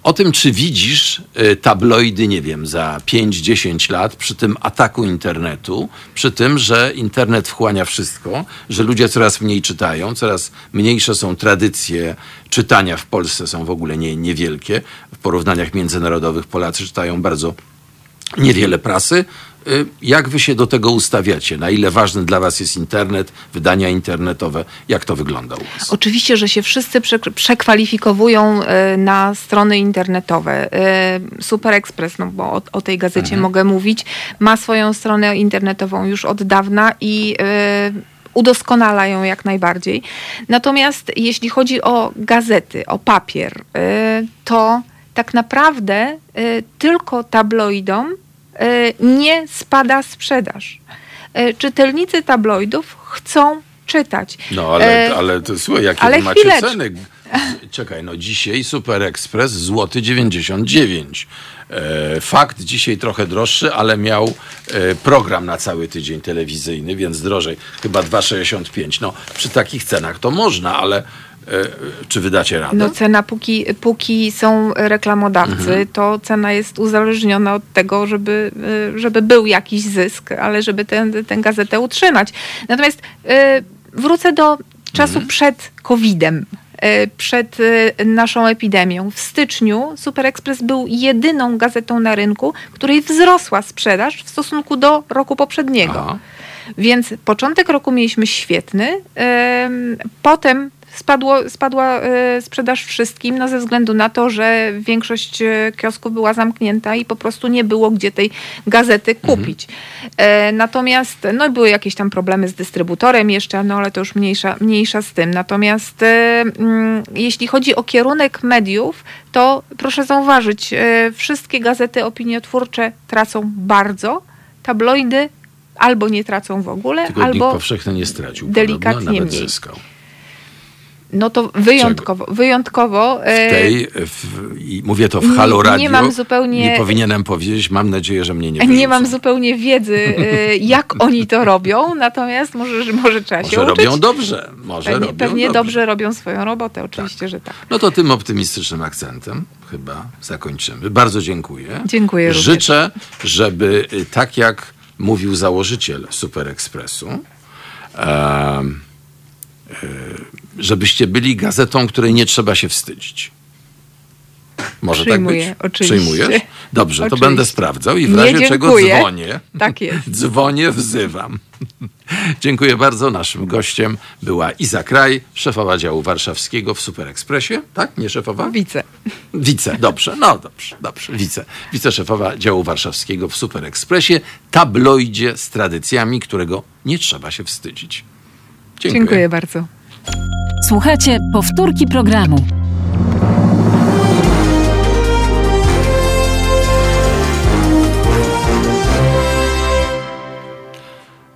o tym, czy widzisz y, tabloidy, nie wiem, za 5-10 lat, przy tym ataku internetu, przy tym, że internet wchłania wszystko, że ludzie coraz mniej czytają, coraz mniejsze są tradycje czytania w Polsce, są w ogóle nie, niewielkie. W porównaniach międzynarodowych Polacy czytają bardzo niewiele prasy. Y, Jak wy się do tego ustawiacie? Na ile ważny dla was jest internet, wydania internetowe? Jak to wygląda u was? Oczywiście, że się wszyscy przek- przekwalifikowują e, na strony internetowe. E, Super Express, no bo o, o tej gazecie mogę mówić, ma swoją stronę internetową już od dawna i udoskonala ją jak najbardziej. Natomiast jeśli chodzi o gazety, o papier, to tak naprawdę tylko tabloidom nie spada sprzedaż. E, Czytelnicy tabloidów chcą czytać. No ale, E, ale to słuchaj, jakie ale macie chwileczkę. ceny? Czekaj, no dzisiaj Super Express złoty 99. E, fakt dzisiaj trochę droższy, ale miał e, program na cały tydzień telewizyjny, więc drożej, chyba 2,65. No przy takich cenach to można, ale e, czy wydacie radę? No cena, póki, póki są reklamodawcy, Mhm. to cena jest uzależniona od tego, żeby, żeby był jakiś zysk, ale żeby tę tę gazetę utrzymać. Natomiast wrócę do czasu Mhm. przed COVID-em. Y, Przed y, naszą epidemią. W styczniu Super Express był jedyną gazetą na rynku, której wzrosła sprzedaż w stosunku do roku poprzedniego. Aha. Więc początek roku mieliśmy świetny. em, Potem spadło, spadła e, sprzedaż wszystkim, no ze względu na to, że większość e, kiosków była zamknięta i po prostu nie było gdzie tej gazety kupić. E, Natomiast no, były jakieś tam problemy z dystrybutorem jeszcze, no ale to już mniejsza, mniejsza z tym. Natomiast mm, jeśli chodzi o kierunek mediów, to proszę zauważyć, wszystkie gazety opiniotwórcze tracą bardzo, tabloidy albo nie tracą w ogóle, Tygodnik albo powszechny nie stracił. delikatnie podobno, nawet mniej. zyskał. No to wyjątkowo, wyjątkowo e, W tej, w, i mówię to w nie- Halo nie Radio, mam zupełnie- nie powinienem powiedzieć, mam nadzieję, że mnie nie [LAUGHS] nie wyrzucą. mam zupełnie wiedzy, e, jak oni to robią, natomiast może, może trzeba się Może uczyć. robią dobrze, może pewnie robią pewnie dobrze. dobrze robią swoją robotę, oczywiście, że tak. No to tym optymistycznym akcentem chyba zakończymy. Bardzo dziękuję. Dziękuję również. Życzę, żeby y, tak jak mówił założyciel Super Expressu, y, żebyście byli gazetą, której nie trzeba się wstydzić. Może Przyjmuję, tak być? oczywiście. Przyjmujesz? Dobrze, to Oczywiście. będę sprawdzał i w Nie, razie czego dzwonię. Tak jest. [LAUGHS] Dzwonię, wzywam. [LAUGHS] Dziękuję bardzo. Naszym gościem była Iza Kraj, szefowa działu warszawskiego w Super Expressie. Tak? Nie szefowa? Widzę. Wice, dobrze, no dobrze, dobrze, wice. Wiceszefowa działu warszawskiego w Super Expressie, tabloidzie z tradycjami, którego nie trzeba się wstydzić. Dziękuję. Dziękuję bardzo. Słuchajcie powtórki programu.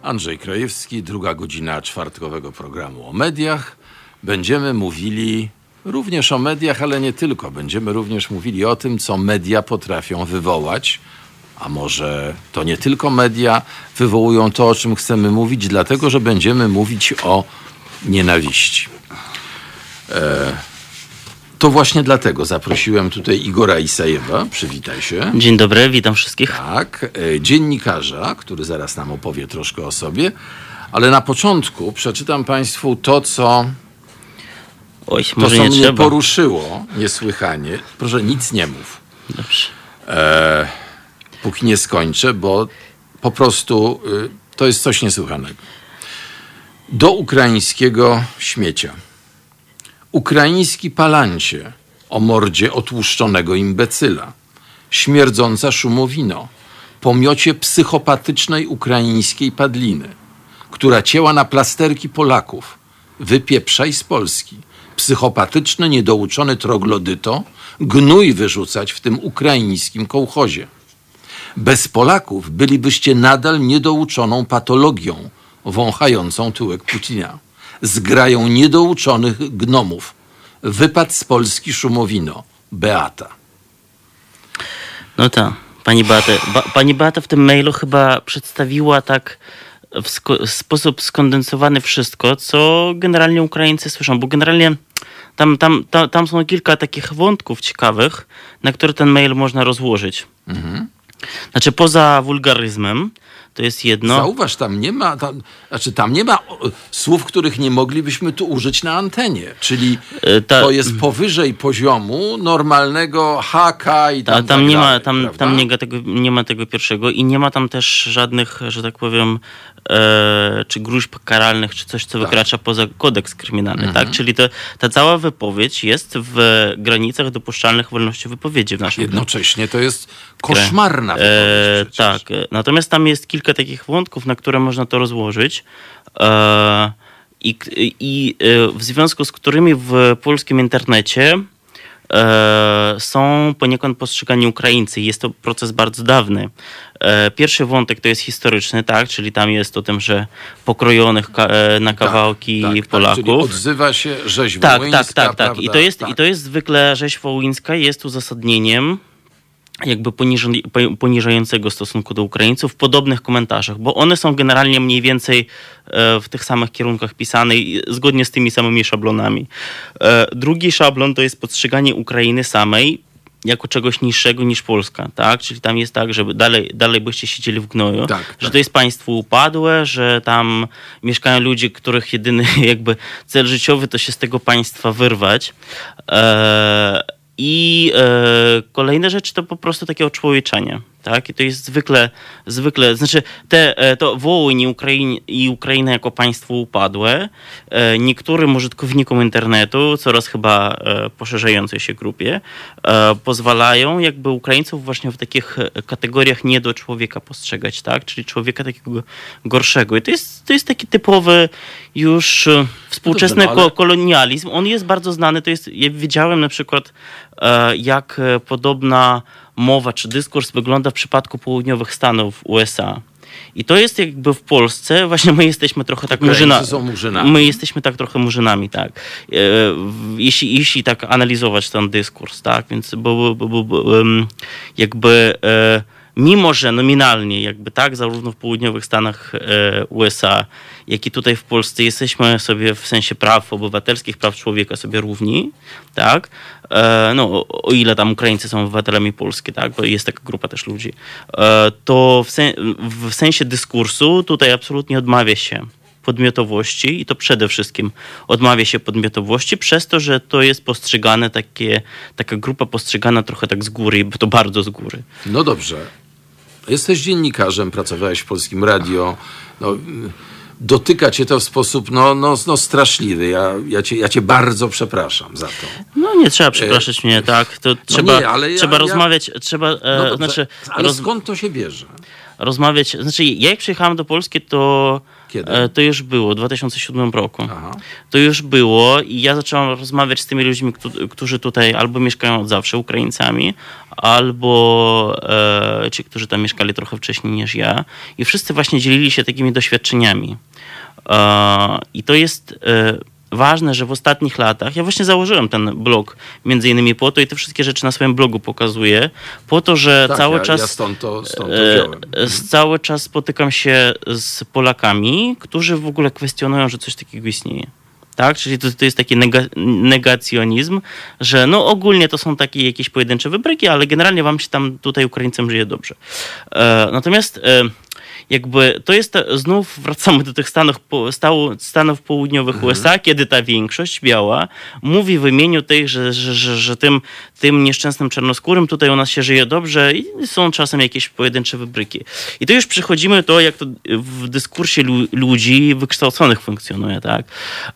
Andrzej Krajewski, druga godzina czwartkowego programu o mediach. Będziemy mówili również o mediach, ale nie tylko. Będziemy również mówili o tym, co media potrafią wywołać. A może to nie tylko media wywołują to, o czym chcemy mówić, dlatego że będziemy mówić o nienawiści. E, to właśnie dlatego zaprosiłem tutaj Igora Isajewa. Przywitaj się. Dzień dobry, witam wszystkich. Tak, e, dziennikarza, który zaraz nam opowie troszkę o sobie, ale na początku przeczytam Państwu to, co, Oj, to, co nie mnie trzeba. poruszyło niesłychanie. Proszę, nic nie mów, Dobrze. e, póki nie skończę, bo po prostu y, to jest coś niesłychanego. Do ukraińskiego śmiecia. Ukraiński palancie o mordzie otłuszczonego imbecyla. Śmierdząca szumowino. Pomiocie psychopatycznej ukraińskiej padliny, która cięła na plasterki Polaków, Wypieprzaj z Polski. Psychopatyczny, niedouczony troglodyto, gnój wyrzucać w tym ukraińskim kołchozie. Bez Polaków bylibyście nadal niedouczoną patologią wąchającą tyłek Putina. Zgrają niedouczonych gnomów. Wypad z Polski szumowino. Beata. No tak. Pani Beata, ba, pani Beata w tym mailu chyba przedstawiła tak w sko- sposób skondensowany wszystko, co generalnie Ukraińcy słyszą, bo generalnie tam, tam, tam, tam są kilka takich wątków ciekawych, na które ten mail można rozłożyć. Znaczy poza wulgaryzmem, to jest jedno. Zauważ, tam nie ma, tam, znaczy tam nie ma słów, których nie moglibyśmy tu użyć na antenie. Czyli E, ta- to jest powyżej poziomu normalnego HK i tam Ta, tam tak nie ma, dalej, tam, prawda? tam nie, ma tego, nie ma tego pierwszego i nie ma tam też żadnych, że tak powiem, e, czy gruźb karalnych, czy coś, co Tak. wykracza poza kodeks kryminalny, Mhm. tak? Czyli to, ta cała wypowiedź jest w granicach dopuszczalnych wolności wypowiedzi w naszym kraju. Jednocześnie to jest koszmarna E, wypowiedź tak, natomiast tam jest kilka takich wątków, na które można to rozłożyć. E, i, I e, w związku z którymi w polskim internecie są poniekąd postrzegani Ukraińcy. Jest to proces bardzo dawny. E, pierwszy wątek to jest historyczny, tak, czyli tam jest o tym, że pokrojonych e, na kawałki tak, tak, Polaków. czyli odzywa się rzeź Tak, wołyńska, tak, tak, tak. I to jest, Tak. i to jest zwykle rzeź wołyńska jest uzasadnieniem jakby poniża- po- poniżającego stosunku do Ukraińców w podobnych komentarzach, bo one są generalnie mniej więcej e, w tych samych kierunkach pisane i zgodnie z tymi samymi szablonami. E, Drugi szablon to jest postrzeganie Ukrainy samej jako czegoś niższego niż Polska, tak? Czyli tam jest tak, żeby dalej, dalej byście siedzieli w gnoju, Tak, że tak. to jest państwo upadłe, że tam mieszkają ludzie, których jedyny [LAUGHS] jakby cel życiowy to się z tego państwa wyrwać. E, I e, kolejna rzecz to po prostu takie oczłowieczenie. Tak? I to jest zwykle, zwykle znaczy te, e, to Wołyń i, Ukraiń, i Ukraina jako państwo upadłe e, niektórym użytkownikom internetu, coraz chyba e, poszerzającej się grupie, pozwalają jakby Ukraińców właśnie w takich kategoriach nie do człowieka postrzegać, tak? czyli człowieka takiego gorszego. I to jest, to jest taki typowy już e, współczesny no kolonializm. On jest bardzo znany. To jest, ja widziałem na przykład, jak podobna mowa czy dyskurs wygląda w przypadku południowych Stanów USA. I to jest jakby w Polsce, właśnie my jesteśmy trochę tak murzyna, murzynami. My jesteśmy tak trochę murzynami, tak. E, Jeśli, jeśli tak analizować ten dyskurs, tak, więc bo, bo, bo, bo jakby e, mimo, że nominalnie jakby tak, zarówno w południowych Stanach e, USA, jak i tutaj w Polsce jesteśmy sobie w sensie praw obywatelskich, praw człowieka sobie równi, tak, e, no o- ile tam Ukraińcy są obywatelami Polski, tak, bo jest taka grupa też ludzi, e, to w, sen, w sensie dyskursu tutaj absolutnie odmawia się podmiotowości i to przede wszystkim odmawia się podmiotowości przez to, że to jest postrzegane takie, taka grupa postrzegana trochę tak z góry, bo to bardzo z góry. No dobrze. Jesteś dziennikarzem, pracowałeś w Polskim Radio. No, dotyka cię to w sposób no, no, no straszliwy. Ja, ja, cię, ja cię bardzo przepraszam za to. No nie trzeba przepraszać mnie, tak? To trzeba, E, nie, ale ja- trzeba ja- rozmawiać, trzeba, e, No znaczy, ale roz, skąd to się bierze? rozmawiać, znaczy ja jak przyjechałem do Polski, to Kiedy? e, to już było w 2007 roku. Aha. To już było i ja zacząłem rozmawiać z tymi ludźmi, któ- którzy tutaj albo mieszkają od zawsze, Ukraińcami, albo e, ci, którzy tam mieszkali trochę wcześniej niż ja. I wszyscy właśnie dzielili się takimi doświadczeniami. E, I to jest e, ważne, że w ostatnich latach, ja właśnie założyłem ten blog między innymi po to i te wszystkie rzeczy na swoim blogu pokazuję, po to, że Tak, cały ja, czas... ja stąd to, stąd to E, wziąłem. Cały czas spotykam się z Polakami, którzy w ogóle kwestionują, że coś takiego istnieje. Tak? Czyli to, to jest taki nega, negacjonizm, że no ogólnie to są takie jakieś pojedyncze wybryki, ale generalnie wam się tam tutaj Ukraińcom żyje dobrze. E, natomiast e, jakby to jest te, znów wracamy do tych Stanów, Stanów Południowych USA, kiedy ta większość biała mówi w imieniu tych, że, że, że, że tym, tym nieszczęsnym czarnoskórym, tutaj u nas się żyje dobrze i są czasem jakieś pojedyncze wybryki. I to już przechodzimy to, jak to w dyskursie lu- ludzi wykształconych funkcjonuje, tak?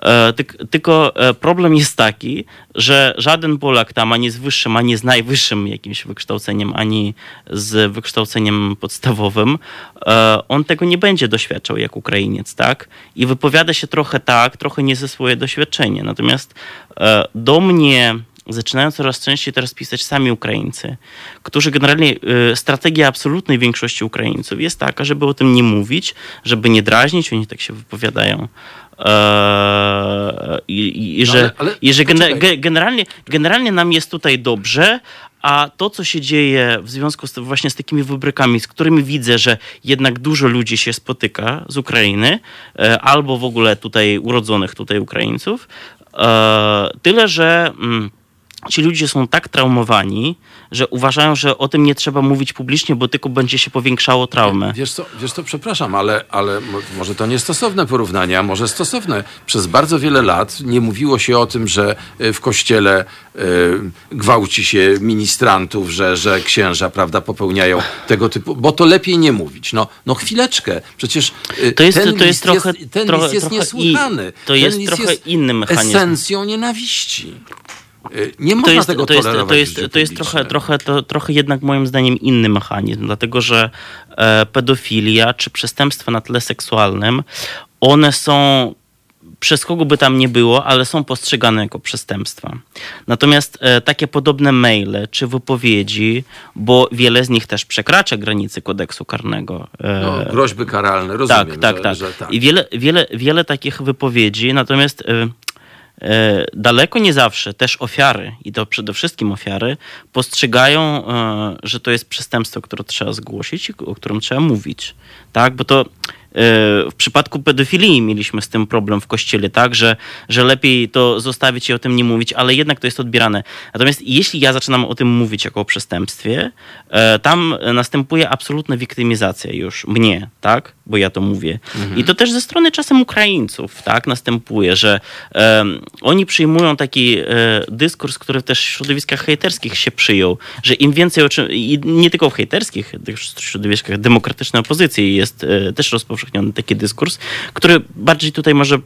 E, tylko e, problem jest taki, że żaden Polak tam ani z wyższym, ani z najwyższym jakimś wykształceniem, ani z wykształceniem podstawowym, e, on tego nie będzie doświadczał jak Ukrainiec, tak? I wypowiada się trochę tak, trochę nie ze swoje doświadczenie. Natomiast e, do mnie zaczynają coraz częściej teraz pisać sami Ukraińcy, którzy generalnie, y, strategia absolutnej większości Ukraińców jest taka, żeby o tym nie mówić, żeby nie drażnić, oni tak się wypowiadają. Eee, I, i, i No że, ale- ale i że generalnie, generalnie nam jest tutaj dobrze, a to, co się dzieje w związku z, właśnie z takimi wybrykami, z którymi widzę, że jednak dużo ludzi się spotyka z Ukrainy, e, albo w ogóle tutaj urodzonych tutaj Ukraińców, e, tyle, że mm, ci ludzie są tak traumowani, że uważają, że o tym nie trzeba mówić publicznie, bo tylko będzie się powiększało traumę. Wiesz co, wiesz co, przepraszam, ale, ale mo- może to niestosowne porównanie, a może stosowne. Przez bardzo wiele lat nie mówiło się o tym, że y, w kościele y, gwałci się ministrantów, że, że księża, prawda, popełniają tego typu, bo to lepiej nie mówić. No, no chwileczkę, przecież y, To jest- ten to jest list trochę- jest, ten trochę- jest trochę i- niesłychany. to Ten jest trochę inny mechanizm. esencją nienawiści. Y, Nie można to jest, tego to jest, to jest, to jest trochę, trochę, to, trochę jednak moim zdaniem inny mechanizm, dlatego że e, pedofilia czy przestępstwa na tle seksualnym, one są przez kogo by tam nie było, ale są postrzegane jako przestępstwa. Natomiast e, takie podobne maile czy wypowiedzi, bo wiele z nich też przekracza granice kodeksu karnego. e, No, groźby karalne, rozumiem, tak, tak, że, tak. że tak. I wiele, wiele, wiele takich wypowiedzi, natomiast e, daleko nie zawsze też ofiary, i to przede wszystkim ofiary, postrzegają, e, że to jest przestępstwo, które trzeba zgłosić o którym trzeba mówić. Tak, bo to e, w przypadku pedofilii mieliśmy z tym problem w kościele, tak, że, że lepiej to zostawić i o tym nie mówić, ale jednak to jest odbierane. Natomiast jeśli ja zaczynam o tym mówić jako o przestępstwie, e, tam następuje absolutna wiktymizacja już mnie, tak, bo ja to mówię. I to też ze strony czasem Ukraińców, tak, następuje, że em, oni przyjmują taki e, dyskurs, który też w środowiskach hejterskich się przyjął, że im więcej o czym, i nie tylko w hejterskich, w środowiskach demokratycznej opozycji jest e, też rozpowszechniony taki dyskurs, który bardziej tutaj może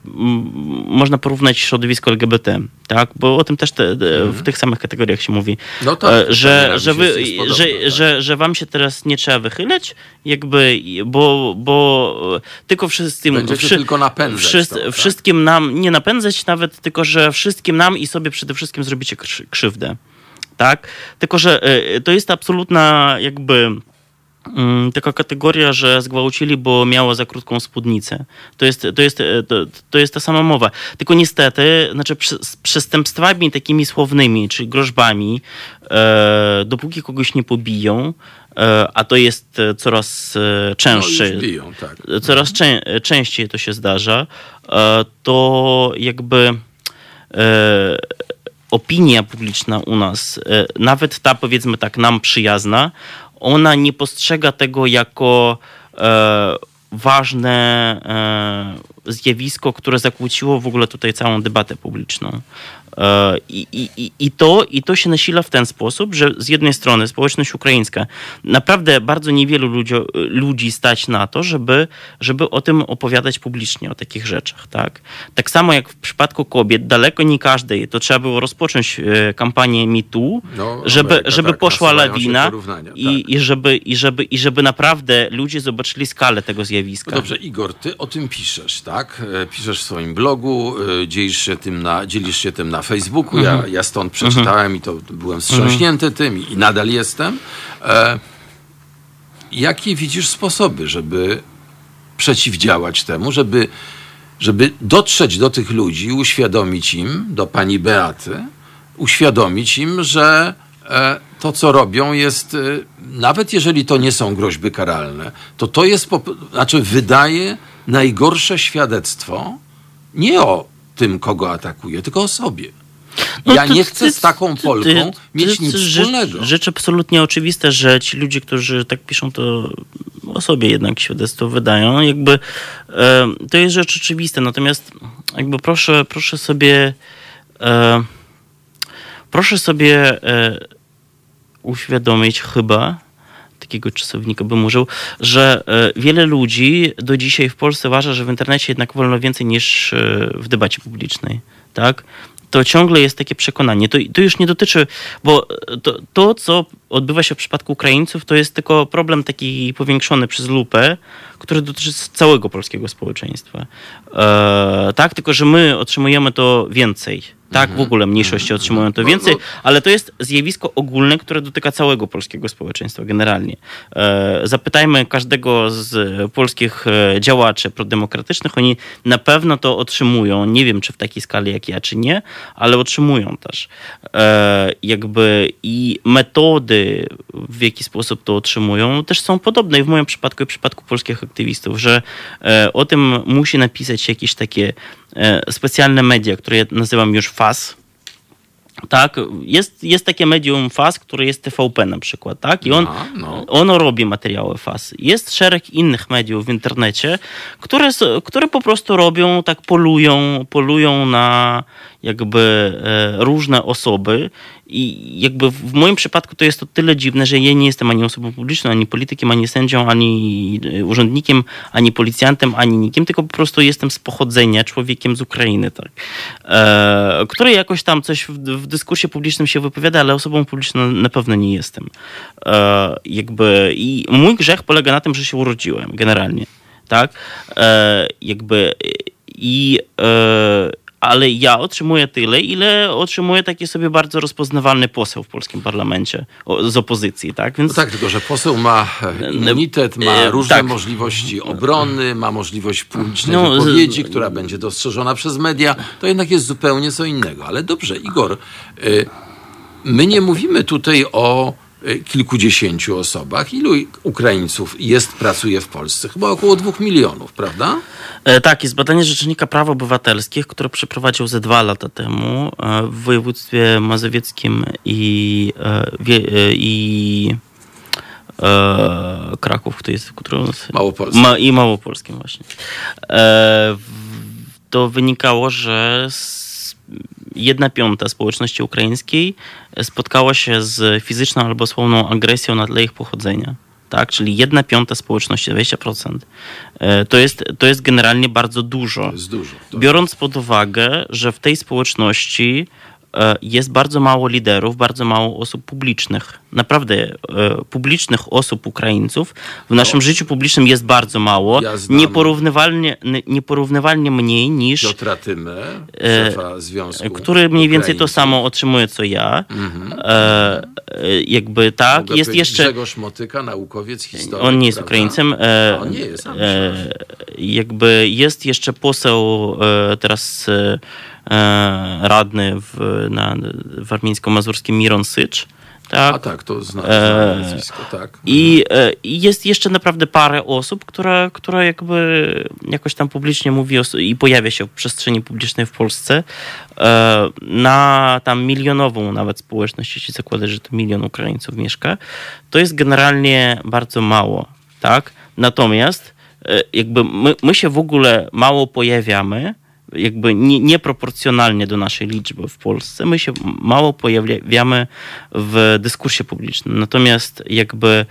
można porównać środowisko LGBT, tak, bo o tym też te, w tych samych kategoriach się mówi, No tak, e, to że, że, wy, podobne, że, tak. że, że wam się teraz nie trzeba wychylać, jakby, bo, bo tylko wszystkim... Będziecie tylko napędzać wszyscy- to, tak? Wszystkim nam, nie napędzać nawet, tylko że wszystkim nam i sobie przede wszystkim zrobicie krzy- krzywdę. Tak? Tylko, że e, to jest absolutna jakby taka kategoria, że zgwałcili, bo miała za krótką spódnicę. To jest, to jest, e, to, to jest ta sama mowa. Tylko niestety, znaczy z przestępstwami takimi słownymi, czy groźbami, e, dopóki kogoś nie pobiją, e, a to jest e, coraz e, częstsze, No, biją, tak. coraz czę- częściej to się zdarza, e, to jakby e, opinia publiczna u nas, e, nawet ta powiedzmy tak nam przyjazna, ona nie postrzega tego jako e, ważne e, zjawisko, które zakłóciło w ogóle tutaj całą debatę publiczną. E, I, i, i- to, I to się nasila w ten sposób, że z jednej strony społeczność ukraińska naprawdę bardzo niewielu ludzi, ludzi stać na to, żeby, żeby o tym opowiadać publicznie, o takich rzeczach. Tak? tak samo jak w przypadku kobiet, daleko nie każdej, to trzeba było rozpocząć e, kampanię MeToo, No, żeby, Ameryka, żeby tak, poszła lawina i, tak. i, żeby, i, żeby, i żeby naprawdę ludzie zobaczyli skalę tego zjawiska. No dobrze, Igor, ty o tym piszesz, tak? E, Piszesz w swoim blogu, dzielisz się tym na, dzielisz się tym na Facebooku. Ja, Mhm. ja stąd przeczytałem i to byłem wstrząśnięty tym i, nadal jestem. E, jakie widzisz sposoby, żeby przeciwdziałać temu, żeby, żeby dotrzeć do tych ludzi, uświadomić im, do pani Beaty, uświadomić im, że e, to, co robią, jest, e, nawet jeżeli to nie są groźby karalne, to to jest, po, znaczy wydaje najgorsze świadectwo nie o tym, kogo atakuje, tylko o sobie. No ja to- nie chcę z taką Polką to- mieć to- nic to rzecz- wspólnego. Rzecz absolutnie oczywiste, że ci ludzie, którzy tak piszą, to o sobie jednak świadectwo wydają. Jakby e, to jest rzecz oczywista, natomiast jakby proszę, proszę sobie e, proszę sobie e, uświadomić chyba, takiego czasownika bym użył, że e, wiele ludzi do dzisiaj w Polsce uważa, że w internecie jednak wolno więcej niż e, w debacie publicznej. Tak? To ciągle jest takie przekonanie. To, to już nie dotyczy, bo to, to, co odbywa się w przypadku Ukraińców, to jest tylko problem taki powiększony przez lupę, który dotyczy całego polskiego społeczeństwa. E, tak, tylko że my otrzymujemy to więcej. Tak, w ogóle mniejszości otrzymują to więcej, ale to jest zjawisko ogólne, które dotyka całego polskiego społeczeństwa generalnie. E, zapytajmy każdego z polskich e, działaczy prodemokratycznych, oni na pewno to otrzymują. Nie wiem, czy w takiej skali jak ja, czy nie, ale otrzymują też. E, jakby i metody, w jaki sposób to otrzymują, też są podobne i w moim przypadku i w przypadku polskich aktywistów, że o tym musi napisać jakieś takie specjalne media, które ja nazywam już FAS. Tak, jest, jest takie medium FAS, które jest TVP na przykład, tak? I on, A, no. ono robi materiały FAS. Jest szereg innych mediów w internecie, które, które po prostu robią, tak polują, polują na jakby e, różne osoby i jakby w moim przypadku to jest to tyle dziwne, że ja nie jestem ani osobą publiczną, ani politykiem, ani sędzią, ani e, urzędnikiem, ani policjantem, ani nikim, tylko po prostu jestem z pochodzenia, człowiekiem z Ukrainy, tak, e, który jakoś tam coś w, w dyskursie publicznym się wypowiada, ale osobą publiczną na pewno nie jestem. E, jakby i mój grzech polega na tym, że się urodziłem generalnie, tak, e, jakby i e, ale ja otrzymuję tyle, ile otrzymuje taki sobie bardzo rozpoznawalny poseł w polskim parlamencie o, z opozycji, tak? Więc No tak, tylko że poseł ma e, immunitet, ma e, różne tak. możliwości obrony, ma możliwość publicznej No, z- wypowiedzi, która będzie dostrzeżona przez media. To jednak jest zupełnie co innego. Ale dobrze, Igor, y, my nie mówimy tutaj o kilkudziesięciu osobach. Ilu Ukraińców jest, pracuje w Polsce? Chyba około dwóch milionów, prawda? E, Tak, jest badanie Rzecznika Praw Obywatelskich, które przeprowadził ze dwa lata temu e, w województwie mazowieckim i, e, e, i e, Kraków, to jest, którą... Małopolskim. Ma, I Małopolskim właśnie. E, to wynikało, że s- jedna piąta społeczności ukraińskiej spotkała się z fizyczną albo słowną agresją na tle ich pochodzenia. Tak, czyli jedna piąta społeczności, 20%. E, To jest, to jest generalnie bardzo dużo. Jest dużo. Biorąc pod uwagę, że w tej społeczności jest bardzo mało liderów, bardzo mało osób publicznych. Naprawdę e, publicznych osób Ukraińców w naszym życiu publicznym jest bardzo mało. Ja Nieporównywalnie, nieporównywalnie mniej niż Piotra Tymę, E, szefa Związku który mniej więcej to samo otrzymuje co ja. E, e, jakby tak. Mogę Jest jeszcze. Grzegorz Motyka, naukowiec, historyk. On nie jest prawda? Ukraińcem. E, on nie jest, e, jakby jest jeszcze poseł e, teraz e, e, radny w, na, w armińsko-mazurskim Miron Sycz. Tak. A tak, to E, znam nazwisko, tak. I e, i jest jeszcze naprawdę parę osób, które, które jakby jakoś tam publicznie mówi o, i pojawia się w przestrzeni publicznej w Polsce e, na tam milionową nawet społeczność, jeśli zakładać, że to milion Ukraińców mieszka, to jest generalnie bardzo mało, tak? Natomiast e, jakby my, my się w ogóle mało pojawiamy, jakby nie, nieproporcjonalnie do naszej liczby w Polsce, my się mało pojawiamy w dyskursie publicznym. Natomiast jakby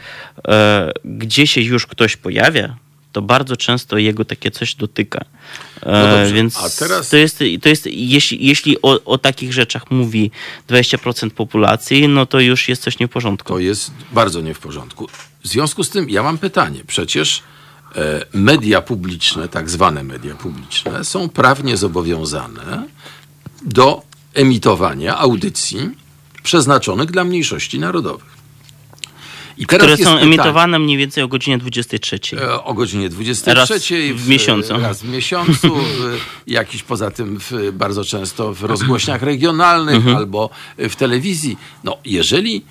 e, gdzie się już ktoś pojawia, to bardzo często jego takie coś dotyka. E, No dobrze, więc teraz- to jest, to jest jeśli, jeśli o, o takich rzeczach mówi 20% populacji, no to już jest coś nie w porządku. To jest bardzo nie w porządku. W związku z tym ja mam pytanie. Przecież media publiczne, tak zwane media publiczne, są prawnie zobowiązane do emitowania audycji przeznaczonych dla mniejszości narodowych. I Które są pytanie, emitowane mniej więcej o godzinie 23. E, O godzinie 23 Raz w miesiącu. Raz w miesiącu, w, jakiś poza tym w, bardzo często w rozgłośniach regionalnych Mhm. albo w telewizji. No, jeżeli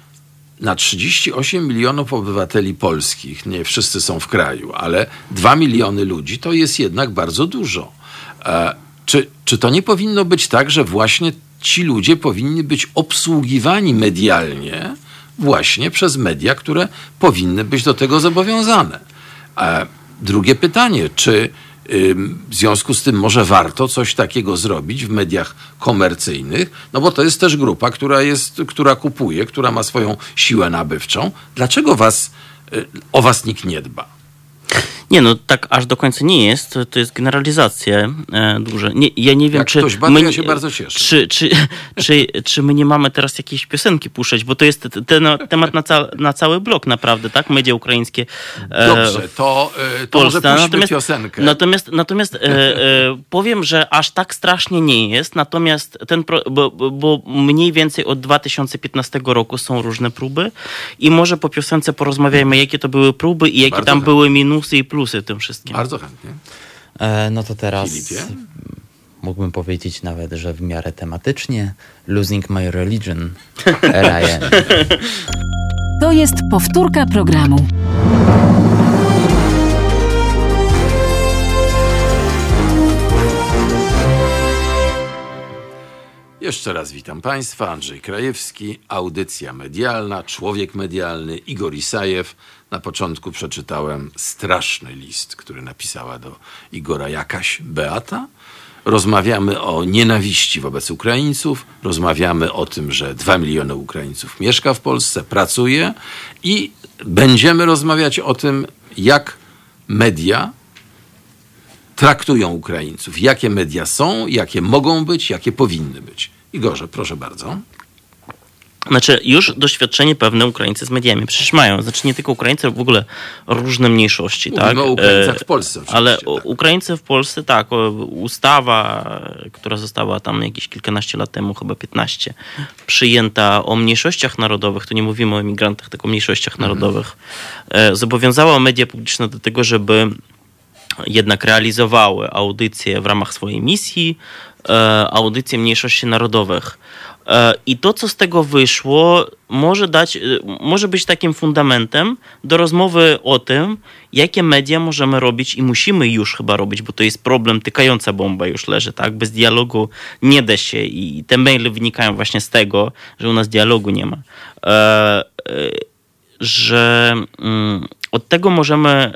na 38 milionów obywateli polskich, nie wszyscy są w kraju, ale 2 miliony ludzi, to jest jednak bardzo dużo. E, czy, czy to nie powinno być tak, że właśnie ci ludzie powinni być obsługiwani medialnie właśnie przez media, które powinny być do tego zobowiązane? E, drugie pytanie, czy W związku z tym może warto coś takiego zrobić w mediach komercyjnych, no bo to jest też grupa, która, jest, która kupuje, która ma swoją siłę nabywczą. Dlaczego was, y, o was nikt nie dba? Nie, no tak aż do końca nie jest. To, jest generalizacja e, duże. Nie, ja nie wiem, Jak czy. ktoś ba, to my ja nie- się bardzo cieszę. Czy, czy, [LAUGHS] czy, czy my nie mamy teraz jakiejś piosenki puszczać? Bo to jest te- ten temat na, ca, na cały blok, naprawdę, tak? Media ukraińskie. e, Dobrze, to, y, to może puśćmy piosenkę. Natomiast, natomiast e, e, powiem, że aż tak strasznie nie jest. Natomiast ten, pro, bo, bo- mniej więcej od 2015 roku są różne próby i może po piosence porozmawiajmy, jakie to były próby i jakie Bardzo tam chętnie. były minusy i plusy w tym wszystkim. Bardzo chętnie. E, no to teraz Filipie? mógłbym powiedzieć nawet, że w miarę tematycznie Losing My Religion [LAUGHS] Ryan. To jest powtórka programu. Jeszcze raz witam Państwa, Andrzej Krajewski, audycja medialna, człowiek medialny, Igor Isajew. Na początku przeczytałem straszny list, który napisała do Igora jakaś Beata. Rozmawiamy o nienawiści wobec Ukraińców, rozmawiamy o tym, że dwa miliony Ukraińców mieszka w Polsce, pracuje i będziemy rozmawiać o tym, jak media traktują Ukraińców. Jakie media są, jakie mogą być, jakie powinny być. Igorze, proszę bardzo. Znaczy, już doświadczenie pewne Ukraińcy z mediami przecież mają. Znaczy, nie tylko Ukraińcy, ale w ogóle różne mniejszości, Mówimy tak? o Ukraińcach E, w Polsce oczywiście. Ale tak. Ukraińcy w Polsce, tak, ustawa, która została tam jakieś kilkanaście lat temu, chyba 15, przyjęta o mniejszościach narodowych, to nie mówimy o emigrantach, tylko o mniejszościach Mhm. narodowych, e, zobowiązała media publiczne do tego, żeby jednak realizowały audycje w ramach swojej misji, e, audycje mniejszości narodowych. E, I to, co z tego wyszło, może, dać, e, może być takim fundamentem do rozmowy o tym, jakie media możemy robić i musimy już chyba robić, bo to jest problem, tykająca bomba już leży, tak? Bez dialogu nie da się i te maile wynikają właśnie z tego, że u nas dialogu nie ma. E, że mm, od tego możemy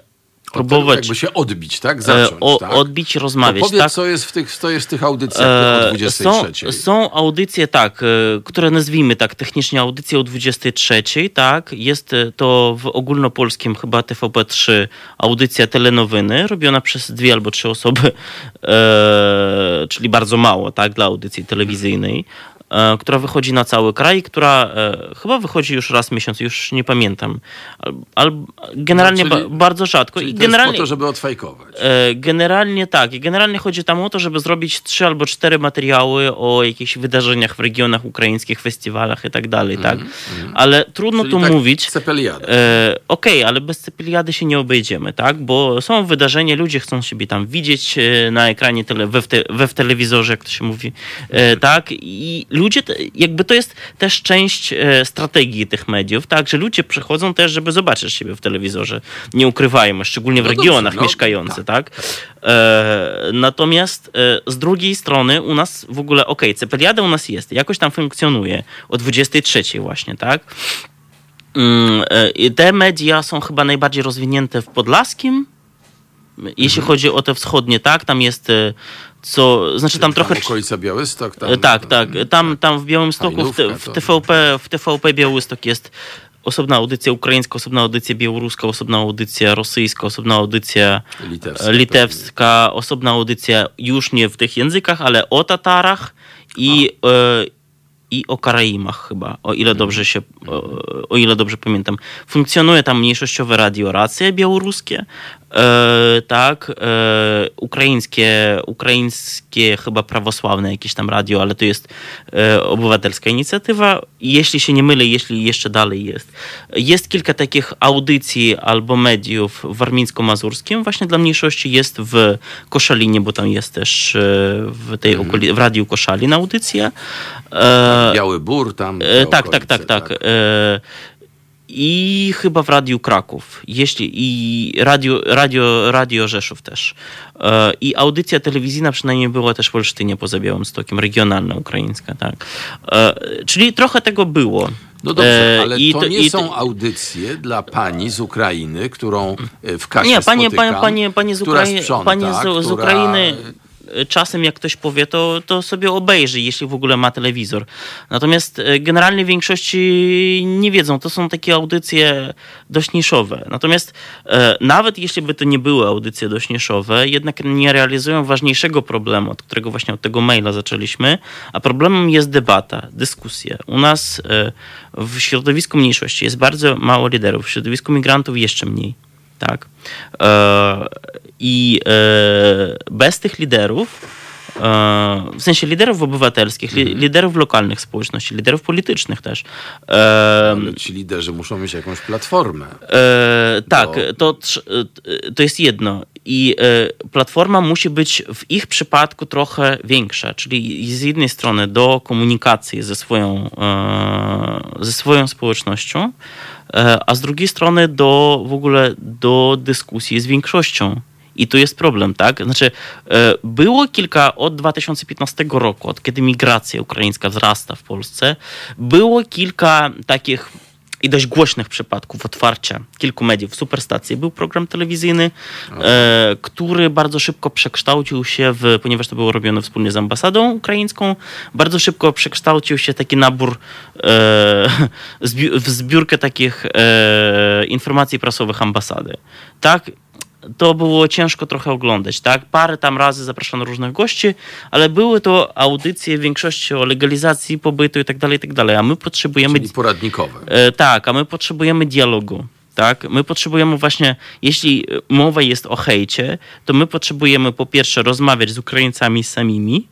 Od tego próbować Jakby się odbić, tak? e, Zacząć, o, tak? odbić, To rozmawiać. powiedz, tak? co jest w tych, co jest w tych audycjach o E, 23. Są, są audycje, tak, e, które nazwijmy tak technicznie audycje o 23, tak. Jest e, to w ogólnopolskim chyba TVP3 audycja telenowiny, robiona przez dwie albo trzy osoby, e, czyli bardzo mało, tak, dla audycji telewizyjnej. E, Która wychodzi na cały kraj, która e, chyba wychodzi już raz w miesiąc, już nie pamiętam. Al, al, generalnie No, czyli- ba, bardzo rzadko. I to generalnie, jest po to, żeby odfajkować. E, Generalnie tak. I Generalnie chodzi tam o to, żeby zrobić trzy albo cztery materiały o jakichś wydarzeniach w regionach ukraińskich, festiwalach i tak dalej, tak? Ale trudno Czyli tu tak mówić. Cepeliada. E, Okej, ale bez cepiliady się nie obejdziemy, tak? Bo są wydarzenia, ludzie chcą siebie tam widzieć na ekranie, tele, we, w te, we w telewizorze, jak to się mówi, e, tak? I ludzie, jakby to jest też część e, strategii tych mediów, tak? Że ludzie przychodzą też, żeby zobaczyć siebie w telewizorze. Nie ukrywajmy, szczególnie w No dobrze, regionach no, mieszkający, tak? E, natomiast e, z drugiej strony u nas w ogóle, okej, cepeliada u nas jest, jakoś tam funkcjonuje o 23 właśnie, tak? Mm, e, Te media są chyba najbardziej rozwinięte w Podlaskim, jeśli Mhm. chodzi o te wschodnie, tak? Tam jest e, co, znaczy tam trochę... okolica Białystok. Tam, E, Tak, tak. Tam, tam w Białymstoku, w, te, w, TVP, w TVP Białystok jest osobna audycja ukraińska, osobna audycja białoruska, osobna audycja rosyjska, osobna audycja Litewska. e, litewska, osobna audycja już nie w tych językach, ale o Tatarach i, e, i o Karaimach chyba, o ile dobrze się, o, o ile dobrze pamiętam. Funkcjonuje tam mniejszościowe radio racje białoruskie, tak, e, ukraińskie, ukraińskie chyba prawosławne jakieś tam radio, ale to jest e, obywatelska inicjatywa. Jeśli się nie mylę, jeśli jeszcze dalej jest. Jest kilka takich audycji albo mediów w warmińsko-mazurskim, właśnie dla mniejszości jest w Koszalinie, bo tam jest też e, w tej okoli- w Radiu Koszalin audycja. E, Biały Bór tam. E, tak, tak, okolice, tak, tak. I chyba w Radiu Kraków. Jeśli, I radio, radio, radio Rzeszów też. E, I audycja telewizyjna przynajmniej była też w Olsztynie poza Białymstokiem, regionalna ukraińska, tak. E, Czyli trochę tego było. No dobrze, E, ale i to, to- nie i to- są audycje dla pani z Ukrainy, którą w kasie Nie, panie, spotykam, panie, panie, panie, z, Ukrai- sprząta, panie z, z Ukrainy czasem jak ktoś powie, to, to sobie obejrzy, jeśli w ogóle ma telewizor. Natomiast e, generalnie większości nie wiedzą. To są takie audycje dość niszowe. Natomiast e, nawet jeśli by to nie były audycje dość niszowe, jednak nie realizują ważniejszego problemu, od którego właśnie od tego maila zaczęliśmy, a problemem jest debata, dyskusje. U nas e, w środowisku mniejszości jest bardzo mało liderów, w środowisku migrantów jeszcze mniej. Tak. E, I e, bez tych liderów, e, w sensie liderów obywatelskich, li, liderów lokalnych społeczności, liderów politycznych też. E, Ale ci liderzy muszą mieć jakąś platformę. E, tak, to, e, to jest jedno. I e, platforma musi być w ich przypadku trochę większa, czyli z jednej strony do komunikacji ze swoją, e, ze swoją społecznością, e, a z drugiej strony do w ogóle do dyskusji z większością. I tu jest problem, tak? Znaczy, e, było kilka od 2015 roku, od kiedy migracja ukraińska wzrasta w Polsce, było kilka takich i dość głośnych przypadków otwarcia kilku mediów, Superstacji. Był program telewizyjny, e, który bardzo szybko przekształcił się w, ponieważ to było robione wspólnie z ambasadą ukraińską, bardzo szybko przekształcił się taki nabór e, [LAUGHS] zbi- w zbiórkę takich e, informacji prasowych ambasady. Tak, to było ciężko trochę oglądać, tak? Parę tam razy zapraszano różnych gości, ale były to audycje w większości o legalizacji pobytu i tak dalej, i tak dalej. A my potrzebujemy Czyli poradnikowe. E, tak, a my potrzebujemy dialogu. Tak? My potrzebujemy właśnie, jeśli mowa jest o hejcie, to my potrzebujemy po pierwsze rozmawiać z Ukraińcami samimi,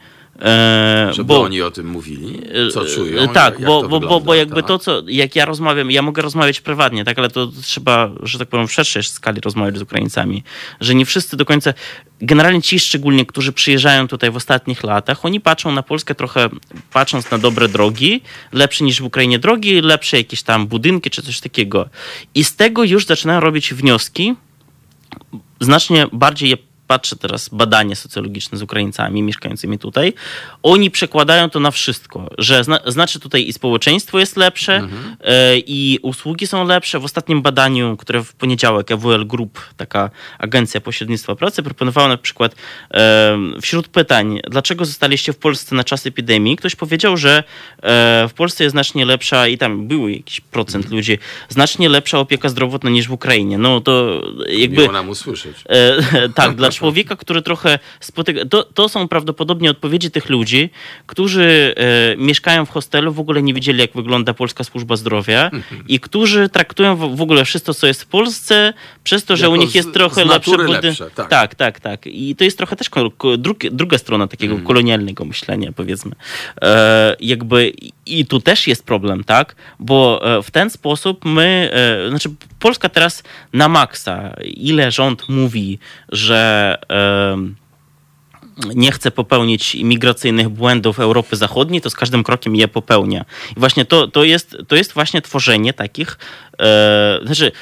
Żeby bo, oni o tym mówili, co e, czują. Tak, jak bo, bo, bo, wygląda, bo jakby tak? to, co, jak ja rozmawiam, ja mogę rozmawiać prywatnie, tak, ale to trzeba, że tak powiem, w szerszej skali rozmawiać z Ukraińcami, że nie wszyscy do końca, generalnie ci szczególnie, którzy przyjeżdżają tutaj w ostatnich latach, oni patrzą na Polskę trochę, patrząc na dobre drogi, lepsze niż w Ukrainie drogi, lepsze jakieś tam budynki czy coś takiego. I z tego już zaczynają robić wnioski, znacznie bardziej je patrzę teraz badanie socjologiczne z Ukraińcami mieszkającymi tutaj, oni przekładają to na wszystko, że zna, znaczy tutaj i społeczeństwo jest lepsze e, i usługi są lepsze. W ostatnim badaniu, które w poniedziałek EWL Group, taka agencja pośrednictwa pracy, proponowała na przykład e, wśród pytań, dlaczego zostaliście w Polsce na czas epidemii, ktoś powiedział, że e, w Polsce jest znacznie lepsza i tam był jakiś procent ludzi, znacznie lepsza opieka zdrowotna niż w Ukrainie. No to jakby... Miło nam usłyszeć. [LAUGHS] Tak, dla [LAUGHS] człowieka, który trochę spotyka. To, to są prawdopodobnie odpowiedzi tych ludzi, którzy e, mieszkają w hostelu, w ogóle nie wiedzieli, jak wygląda polska służba zdrowia i którzy traktują w, w ogóle wszystko, co jest w Polsce, przez to, że Jako u nich z- jest trochę z lepsze budy- tak. tak, tak, tak. I to jest trochę też drugi- druga strona takiego Mhm. kolonialnego myślenia, powiedzmy. E, jakby i tu też jest problem, tak? Bo e, w ten sposób my, e, znaczy Polska teraz na maksa, ile rząd mówi, że nie chce popełnić imigracyjnych błędów Europy Zachodniej, to z każdym krokiem je popełnia. I właśnie to, to, jest, to jest właśnie tworzenie takich, e, znaczy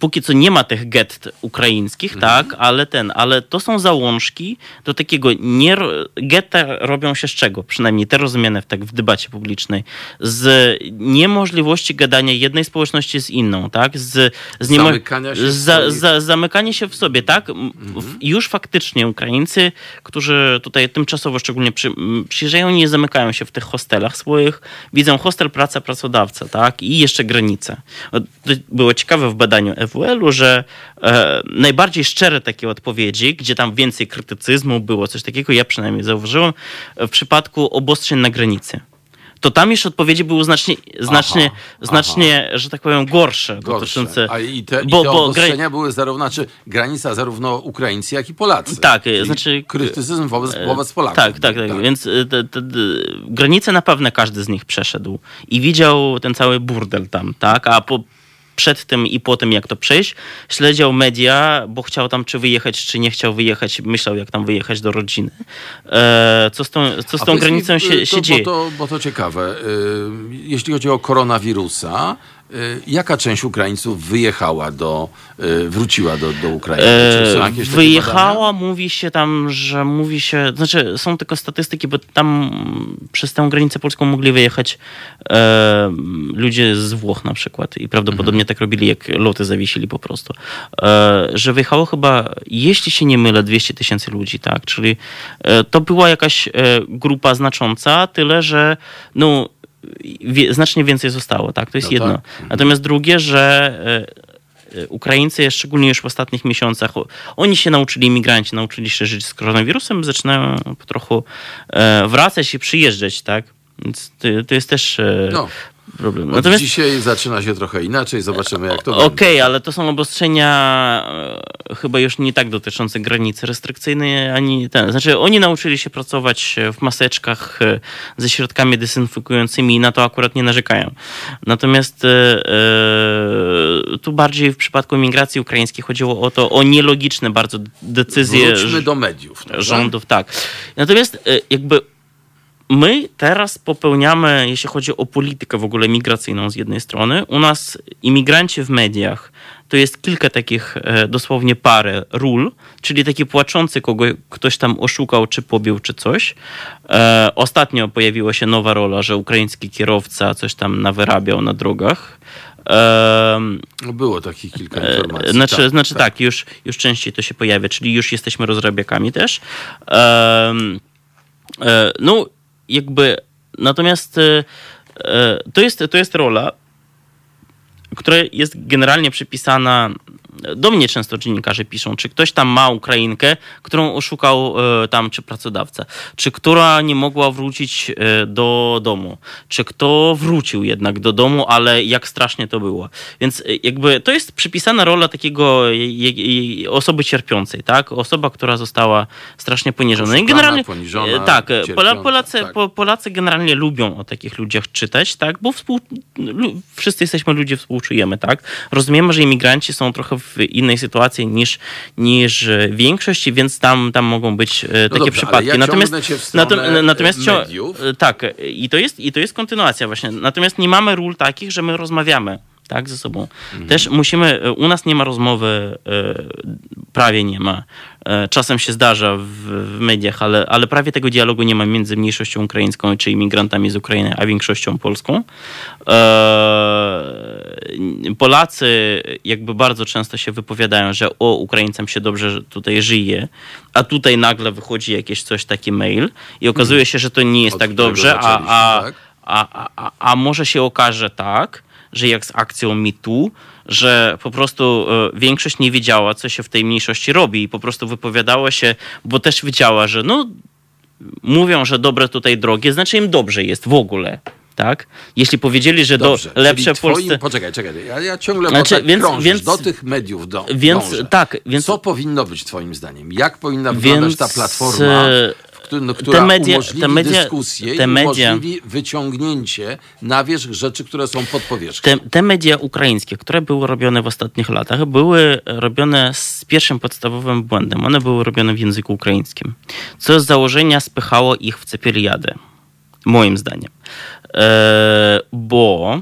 póki co nie ma tych gett ukraińskich, tak, ale ten, ale to są załączki do takiego nie, getta robią się z czego? Przynajmniej te rozumiane w, tak w debacie publicznej. Z niemożliwości gadania jednej społeczności z inną, tak? Z, z niemo- Zamykania się w za, za, zamykanie się w sobie, tak? M- w- Już faktycznie Ukraińcy, którzy tutaj tymczasowo szczególnie przy, przyjeżdżają, nie zamykają się w tych hostelach swoich. Widzą hostel, praca, pracodawca, tak? I jeszcze granice. Było ciekawe w badaniu EWL-u, że e, najbardziej szczere takie odpowiedzi, gdzie tam więcej krytycyzmu było, coś takiego, ja przynajmniej zauważyłem, w przypadku obostrzeń na granicy. To tam już odpowiedzi były znacznie, znacznie, Aha, znacznie że tak powiem, gorsze. Gorsze. dotyczące- A i te, bo- i te bo obostrzenia były zarówno, znaczy granica zarówno Ukraińcy, jak i Polacy. Tak, Czyli znaczy- Krytycyzm wobec, wobec Polaków. Tak, tak, tak. Więc y, te, te, te, granice na pewno każdy z nich przeszedł i widział ten cały burdel tam, tak? A po, przed tym i po tym, jak to przejść, śledził media, bo chciał tam czy wyjechać, czy nie chciał wyjechać, myślał, jak tam wyjechać do rodziny. E, co z tą, co z tą powiedz mi, granicą się, y, się to, dzieje? Bo to, bo to ciekawe. Y, Jeśli chodzi o koronawirusa, Jaka część Ukraińców wyjechała do, y, wróciła do, do Ukrainy? E, Wyjechała, mówi się tam, że mówi się, znaczy są tylko statystyki, bo tam przez tę granicę polską mogli wyjechać e, ludzie z Włoch na przykład i prawdopodobnie tak robili, jak loty zawiesili po prostu. E, że wyjechało chyba, jeśli się nie mylę, 200 tysięcy ludzi, tak? Czyli e, to była jakaś e, grupa znacząca, tyle że no wie, znacznie więcej zostało, tak? To jest No jedno. tak. Mhm. Natomiast drugie, że e, e, Ukraińcy, szczególnie już w ostatnich miesiącach, oni się nauczyli, imigranci nauczyli się żyć z koronawirusem, zaczynają po trochu e, wracać i przyjeżdżać, tak? Więc to, to jest też No, problem. Od Natomiast dzisiaj zaczyna się trochę inaczej, zobaczymy jak to Okej, będzie. ale to są obostrzenia e, chyba już nie tak dotyczące granicy restrykcyjnej, ani ten. Znaczy, oni nauczyli się pracować w maseczkach e, ze środkami dezynfekującymi i na to akurat nie narzekają. Natomiast e, e, tu bardziej w przypadku migracji ukraińskiej chodziło o to, o nielogiczne bardzo decyzje Wróćmy do mediów. rządów, tak. Natomiast e, jakby my teraz popełniamy, jeśli chodzi o politykę w ogóle migracyjną z jednej strony, u nas imigranci w mediach to jest kilka takich e, dosłownie parę ról, czyli taki płaczący, kogo ktoś tam oszukał, czy pobił, czy coś. E, ostatnio pojawiła się nowa rola, że ukraiński kierowca coś tam nawyrabiał na drogach. No, Było takich kilka E, informacji. Znaczy, znaczy tak, już, już częściej to się pojawia, czyli już jesteśmy rozrabiakami też. No, jakby, natomiast e, e, to, jest, to jest rola, która jest generalnie przypisana. Do mnie często dziennikarze piszą, czy ktoś tam ma Ukrainkę, którą oszukał e, tam, czy pracodawca, czy która nie mogła wrócić e, do domu, czy kto wrócił jednak do domu, ale jak strasznie to było. Więc e, jakby to jest przypisana rola takiego osoby cierpiącej, tak? Osoba, która została strasznie poniżona. I generalnie poniżona, tak, cierpiąca, Polacy, tak. po, Polacy generalnie lubią o takich ludziach czytać, tak? Bo współ, wszyscy jesteśmy ludzie, współczujemy, tak? Rozumiemy, że imigranci są trochę w innej sytuacji niż, niż większość, więc tam, tam mogą być e, takie dobrze, ale przypadki. ja natomiast w natom- e, natomiast mediów. tak, i to, jest, i to jest kontynuacja właśnie. Natomiast nie mamy ról takich, że my rozmawiamy tak, ze sobą. Mhm. Też musimy, e, u nas nie ma rozmowy, e, prawie nie ma. E, Czasem się zdarza w, w mediach, ale, ale prawie tego dialogu nie ma między mniejszością ukraińską czy imigrantami z Ukrainy, a większością polską. Polacy jakby bardzo często się wypowiadają, że o, Ukraińcom się dobrze tutaj żyje, a tutaj nagle wychodzi jakieś coś, taki mail i okazuje się, że to nie jest Od tak dobrze, a, a, tak? a, a, a, a może się okaże tak, że jak z akcją MeToo, że po prostu e, większość nie wiedziała, co się w tej mniejszości robi i po prostu wypowiadała się, bo też wiedziała, że no mówią, że dobre tutaj drogie, znaczy im dobrze jest w ogóle. Tak? Jeśli powiedzieli, że Dobrze, do lepsze w Polsce. Twoim, poczekaj, czekaj, ja, ja ciągle Znaczy, tak więc- krążysz, więc- do tych mediów do, Więc dążę. tak, więc Co powinno być twoim zdaniem? Jak powinna wyglądać Więc, ta platforma, no, która media- umożliwi te media- dyskusję te i media- umożliwi wyciągnięcie na wierzch rzeczy, które są pod powierzchnią? te, te media ukraińskie, które były robione w ostatnich latach, były robione z pierwszym podstawowym błędem. One były robione w języku ukraińskim, co z założenia spychało ich w cepeliadę, moim zdaniem. E, bo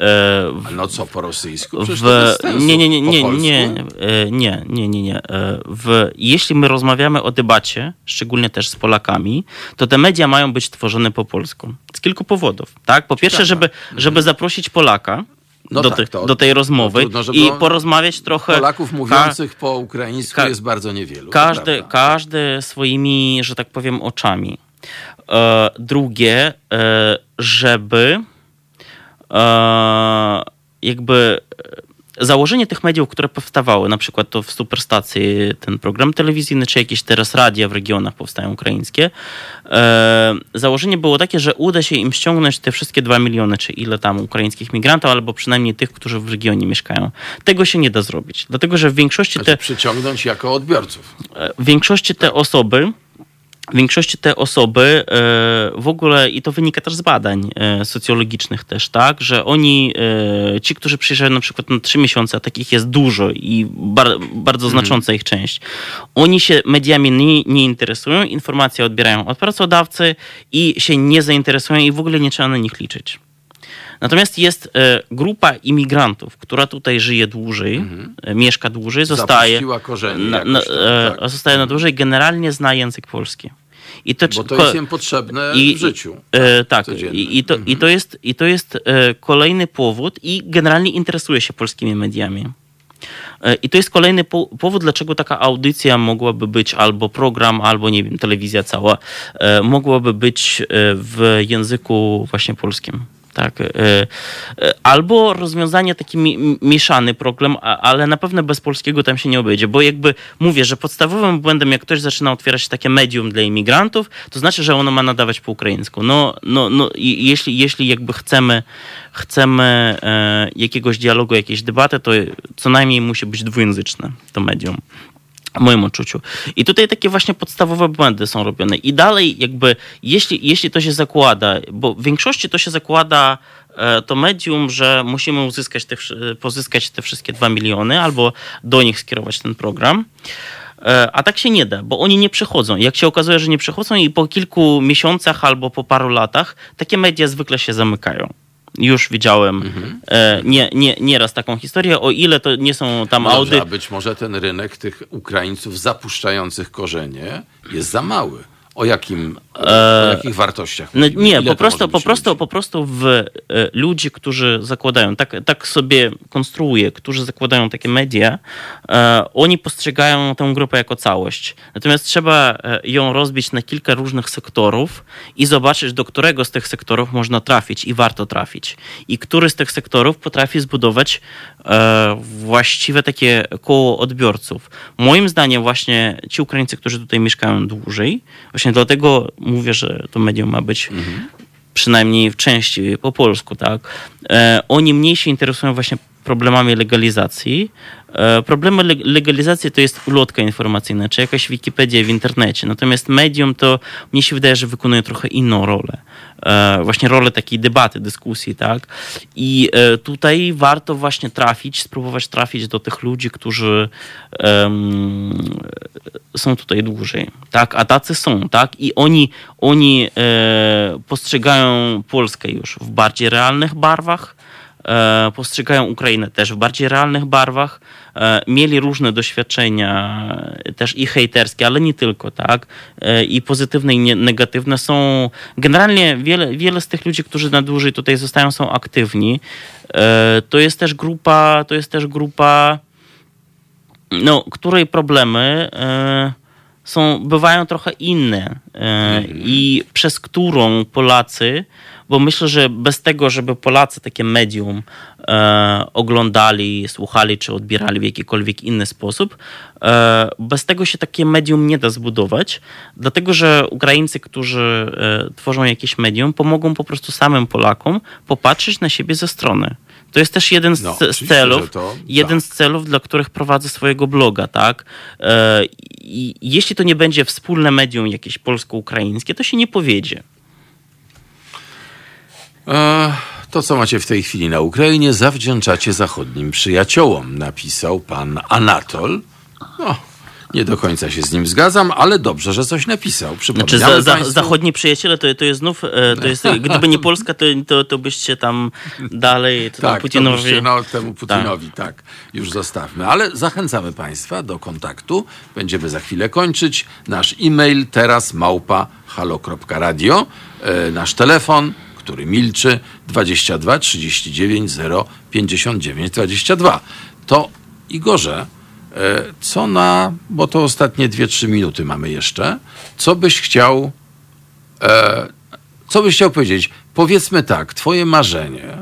e, A No co, po rosyjsku? W, sensu. nie, nie, nie, nie, nie, e, nie, nie, nie, nie. E, W, jeśli my rozmawiamy o debacie, szczególnie też z Polakami, to te media mają być tworzone po polsku. Z kilku powodów. Tak? Po pierwsze, żeby, żeby zaprosić Polaka No do, tak, te, to- do tej rozmowy to trudno, i porozmawiać trochę. Polaków mówiących po ukraińsku jest bardzo niewielu. Każdy, każdy swoimi, że tak powiem, oczami. E, drugie, e, żeby e, jakby e, założenie tych mediów, które powstawały, na przykład to w Superstacji ten program telewizyjny, czy jakieś teraz radia w regionach powstają ukraińskie, e, założenie było takie, że uda się im ściągnąć te wszystkie dwa miliony, czy ile tam ukraińskich migrantów, albo przynajmniej tych, którzy w regionie mieszkają. Tego się nie da zrobić, dlatego że w większości te przyciągnąć jako odbiorców. w większości te osoby, w większości te osoby e, w ogóle, i to wynika też z badań e, socjologicznych też, tak, że oni, e, ci, którzy przyjeżdżają na przykład na trzy miesiące, a takich jest dużo i bar, bardzo znacząca ich część, oni się mediami nie, nie interesują, informacje odbierają od pracodawcy i się nie zainteresują i w ogóle nie trzeba na nich liczyć. Natomiast jest e, grupa imigrantów, która tutaj żyje dłużej, e, mieszka dłużej, zostaje korzenie na, na, tam, e, tak. zostaje na dłużej, generalnie zna język polski. I to, Bo to jest im potrzebne i- w życiu. E, tak, codziennym. i, i, to, i to jest, i to jest kolejny powód i generalnie interesuje się polskimi mediami. I to jest kolejny po, powód, dlaczego taka audycja mogłaby być, albo program, albo nie wiem, telewizja cała, mogłaby być w języku właśnie polskim. Tak, e, e, albo rozwiązanie taki mi, mieszany problem, ale na pewno bez polskiego tam się nie obejdzie, bo jakby mówię, że podstawowym błędem, jak ktoś zaczyna otwierać takie medium dla imigrantów, to znaczy, że ono ma nadawać po ukraińsku. No, no, no jeśli, jeśli jakby chcemy, chcemy e, jakiegoś dialogu, jakiejś debaty, to co najmniej musi być dwujęzyczne to medium. Moim odczuciu. I tutaj takie właśnie podstawowe błędy są robione. I dalej jakby, jeśli, jeśli to się zakłada, bo w większości to się zakłada e, to medium, że musimy uzyskać te, pozyskać te wszystkie dwa miliony albo do nich skierować ten program. E, A tak się nie da, bo oni nie przychodzą. Jak się okazuje, że nie przychodzą i po kilku miesiącach albo po paru latach takie media zwykle się zamykają. Już widziałem e, nie, nie, nieraz taką historię, o ile to nie są tam No audy. dobrze, a być może ten rynek tych Ukraińców zapuszczających korzenie jest za mały. O, jakim, o jakich wartościach No, nie, Ile po prostu, po prostu, ludzi? po prostu w e, ludzi, którzy zakładają, tak, tak sobie konstruuję, którzy zakładają takie media, e, oni postrzegają tę grupę jako całość. Natomiast trzeba e, ją rozbić na kilka różnych sektorów i zobaczyć, do którego z tych sektorów można trafić i warto trafić. I który z tych sektorów potrafi zbudować e, właściwe takie koło odbiorców. Moim zdaniem właśnie ci Ukraińcy, którzy tutaj mieszkają dłużej, właśnie dlatego mówię, że to medium ma być przynajmniej w części po polsku, tak, e, oni mniej się interesują właśnie problemami legalizacji. E, problemy leg- legalizacji to jest ulotka informacyjna, czy jakaś Wikipedia w internecie. Natomiast medium to mnie się wydaje, że wykonuje trochę inną rolę. E, właśnie rolę takiej debaty, dyskusji, tak. I e, tutaj warto właśnie trafić, spróbować trafić do tych ludzi, którzy em, są tutaj dłużej, tak, a tacy są, tak, i oni, oni e, postrzegają Polskę już w bardziej realnych barwach, postrzegają Ukrainę też w bardziej realnych barwach, e, mieli różne doświadczenia, e, też i hejterskie, ale nie tylko, tak, e, i pozytywne i negatywne. Są, generalnie wiele, wiele z tych ludzi, którzy na dłużej tutaj zostają, są aktywni, e, to jest też grupa, to jest też grupa, no, której problemy e, są, bywają trochę inne e, i przez którą Polacy, bo myślę, że bez tego, żeby Polacy takie medium e, oglądali, słuchali czy odbierali w jakikolwiek inny sposób, e, bez tego się takie medium nie da zbudować, dlatego że Ukraińcy, którzy e, tworzą jakieś medium, pomogą po prostu samym Polakom popatrzeć na siebie ze strony. To jest też jeden z, No, z celów, to- jeden tak. z celów, dla których prowadzę swojego bloga, tak? E, I jeśli to nie będzie wspólne medium jakieś polsko-ukraińskie, to się nie powiedzie. E, to, co macie w tej chwili na Ukrainie, zawdzięczacie zachodnim przyjaciołom, napisał pan Anatol. No, nie do końca się z nim zgadzam, ale dobrze, że coś napisał. Znaczy, za, za, państwu- zachodni przyjaciele, to, to jest znów, e, to jest, [LAUGHS] gdyby nie Polska, to, to, to byście tam dalej, to tam Tak, Putinowi... to byście, no, temu Putinowi, tak. już zostawmy. Ale zachęcamy Państwa do kontaktu. Będziemy za chwilę kończyć. Nasz e-mail teraz małpa halo.radio. E, nasz telefon, który milczy 22 39 0 59 22. To Igorze, e, co na, bo to ostatnie 2-3 minuty mamy jeszcze, co byś chciał e, co byś chciał powiedzieć? Powiedzmy tak, twoje marzenie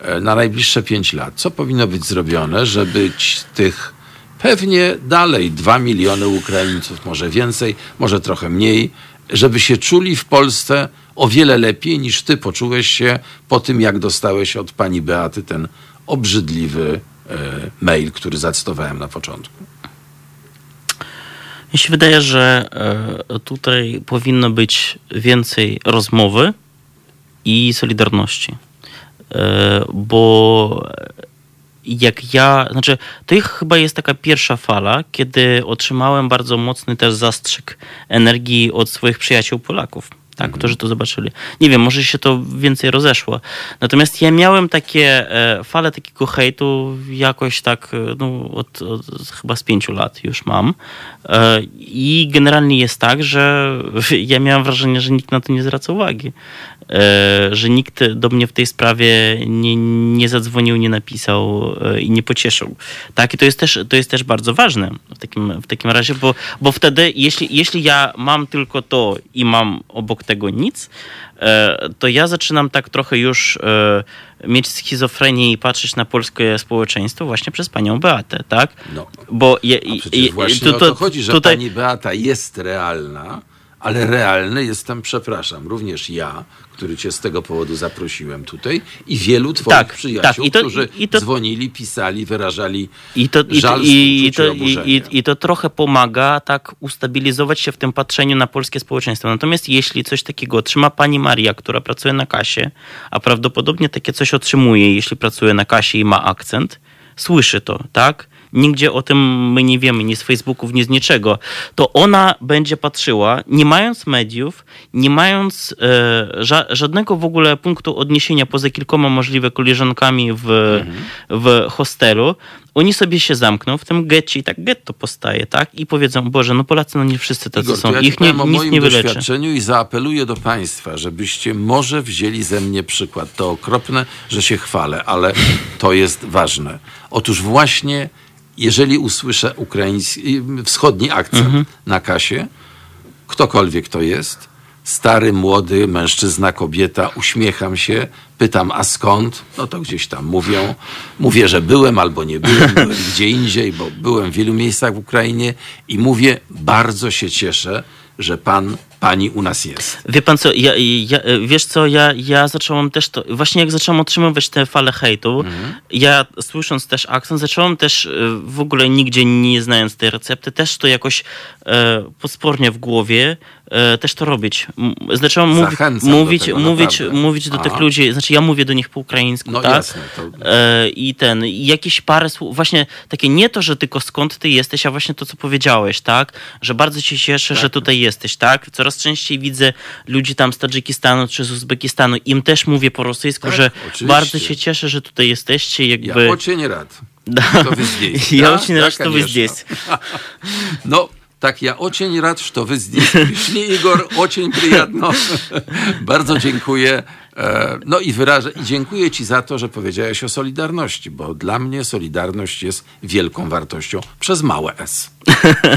e, na najbliższe 5 lat, co powinno być zrobione, żeby tych pewnie dalej 2 miliony Ukraińców, może więcej, może trochę mniej, żeby się czuli w Polsce o wiele lepiej niż ty poczułeś się po tym, jak dostałeś od pani Beaty ten obrzydliwy e, mail, który zacytowałem na początku. Mi się wydaje, że e, tutaj powinno być więcej rozmowy i solidarności. E, Bo jak ja, znaczy, to ich chyba jest taka pierwsza fala, kiedy otrzymałem bardzo mocny też zastrzyk energii od swoich przyjaciół Polaków. Tak, którzy to zobaczyli. Nie wiem, może się to więcej rozeszło. Natomiast ja miałem takie e, fale takiego hejtu jakoś tak, e, no, od, od chyba z pięciu lat już mam. E, I generalnie jest tak, że [LAUGHS] ja miałem wrażenie, że nikt na to nie zwraca uwagi. Że nikt do mnie w tej sprawie nie, nie zadzwonił, nie napisał i nie pocieszył. Tak, i to jest też, to jest też bardzo ważne w takim, w takim razie, bo, bo wtedy, jeśli, jeśli ja mam tylko to i mam obok tego nic, e, to ja zaczynam tak trochę już mieć schizofrenię i patrzeć na polskie społeczeństwo właśnie przez panią Beatę, tak? No. Bo je, A przecież właśnie to- o to to- chodzi, że tutaj- pani Beata jest realna, ale realny jestem, przepraszam, również ja, który cię z tego powodu zaprosiłem tutaj i wielu twoich Tak, przyjaciół, tak, to- którzy to- dzwonili, pisali, wyrażali I to, żal, i, i, to, i, I to trochę pomaga tak ustabilizować się w tym patrzeniu na polskie społeczeństwo. Natomiast jeśli coś takiego otrzyma pani Maria, która pracuje na kasie, a prawdopodobnie takie coś otrzymuje, jeśli pracuje na kasie i ma akcent, słyszy to, tak? Nigdzie o tym my nie wiemy, ni z Facebooków, ni z niczego. To ona będzie patrzyła, nie mając mediów, nie mając e, ża- żadnego w ogóle punktu odniesienia poza kilkoma możliwe koleżankami w, w hostelu, oni sobie się zamkną w tym getcie i tak getto powstaje, tak? I powiedzą, Boże, no Polacy, no nie wszyscy tacy Igor, są. ja Ich nie, o moim nie wyleczy. doświadczeniu i zaapeluję do państwa, żebyście może wzięli ze mnie przykład. To okropne, że się chwalę, ale to jest ważne. Otóż właśnie, jeżeli usłyszę ukraiński, wschodni akcent Mhm. na kasie, ktokolwiek to jest, stary, młody, mężczyzna, kobieta, uśmiecham się, pytam, a skąd? No to gdzieś tam mówią. Mówię, że byłem albo nie byłem, [LAUGHS] byłem gdzie indziej, bo byłem w wielu miejscach w Ukrainie i mówię, bardzo się cieszę, że pan, pani u nas jest. Wie pan co, ja, ja, wiesz co, ja, ja zacząłem też to, właśnie jak zacząłem otrzymywać te fale hejtu, Mhm. ja słysząc też akcent, zacząłem też e, w ogóle nigdzie nie znając tej recepty, też to jakoś e, podspornie w głowie e, też to robić. M- Zacząłem mówi, Zachęcam do mówić, tego, mówić, naprawdę. mówić do tych Aha. ludzi, znaczy ja mówię do nich po ukraińsku, No tak? jasne, to- E, I ten, i jakieś parę słów, właśnie takie nie to, że tylko skąd ty jesteś, a właśnie to, co powiedziałeś, tak? Że bardzo się cieszę, że tutaj jesteś, tak? Coraz częściej widzę ludzi tam z Tadżykistanu czy z Uzbekistanu, im też mówię po rosyjsku, Tak, że oczywiście. bardzo się cieszę, że tutaj jesteście, Ja jakby... очень рад. Да. Что вы здесь. Я Да? очень Да, рад, что вы конечно. здесь. No, Tak, ja ocień rad, że wy Szli Igor, ocień przyjadno. [LAUGHS] Bardzo dziękuję. E, no i wyrażę, dziękuję ci za to, że powiedziałeś o Solidarności, bo dla mnie Solidarność jest wielką wartością przez małe S.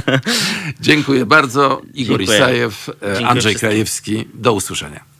[LAUGHS] dziękuję bardzo. Igor dziękuję. Isajew, e, dziękuję Andrzej wszystkim. Krajewski. Do usłyszenia.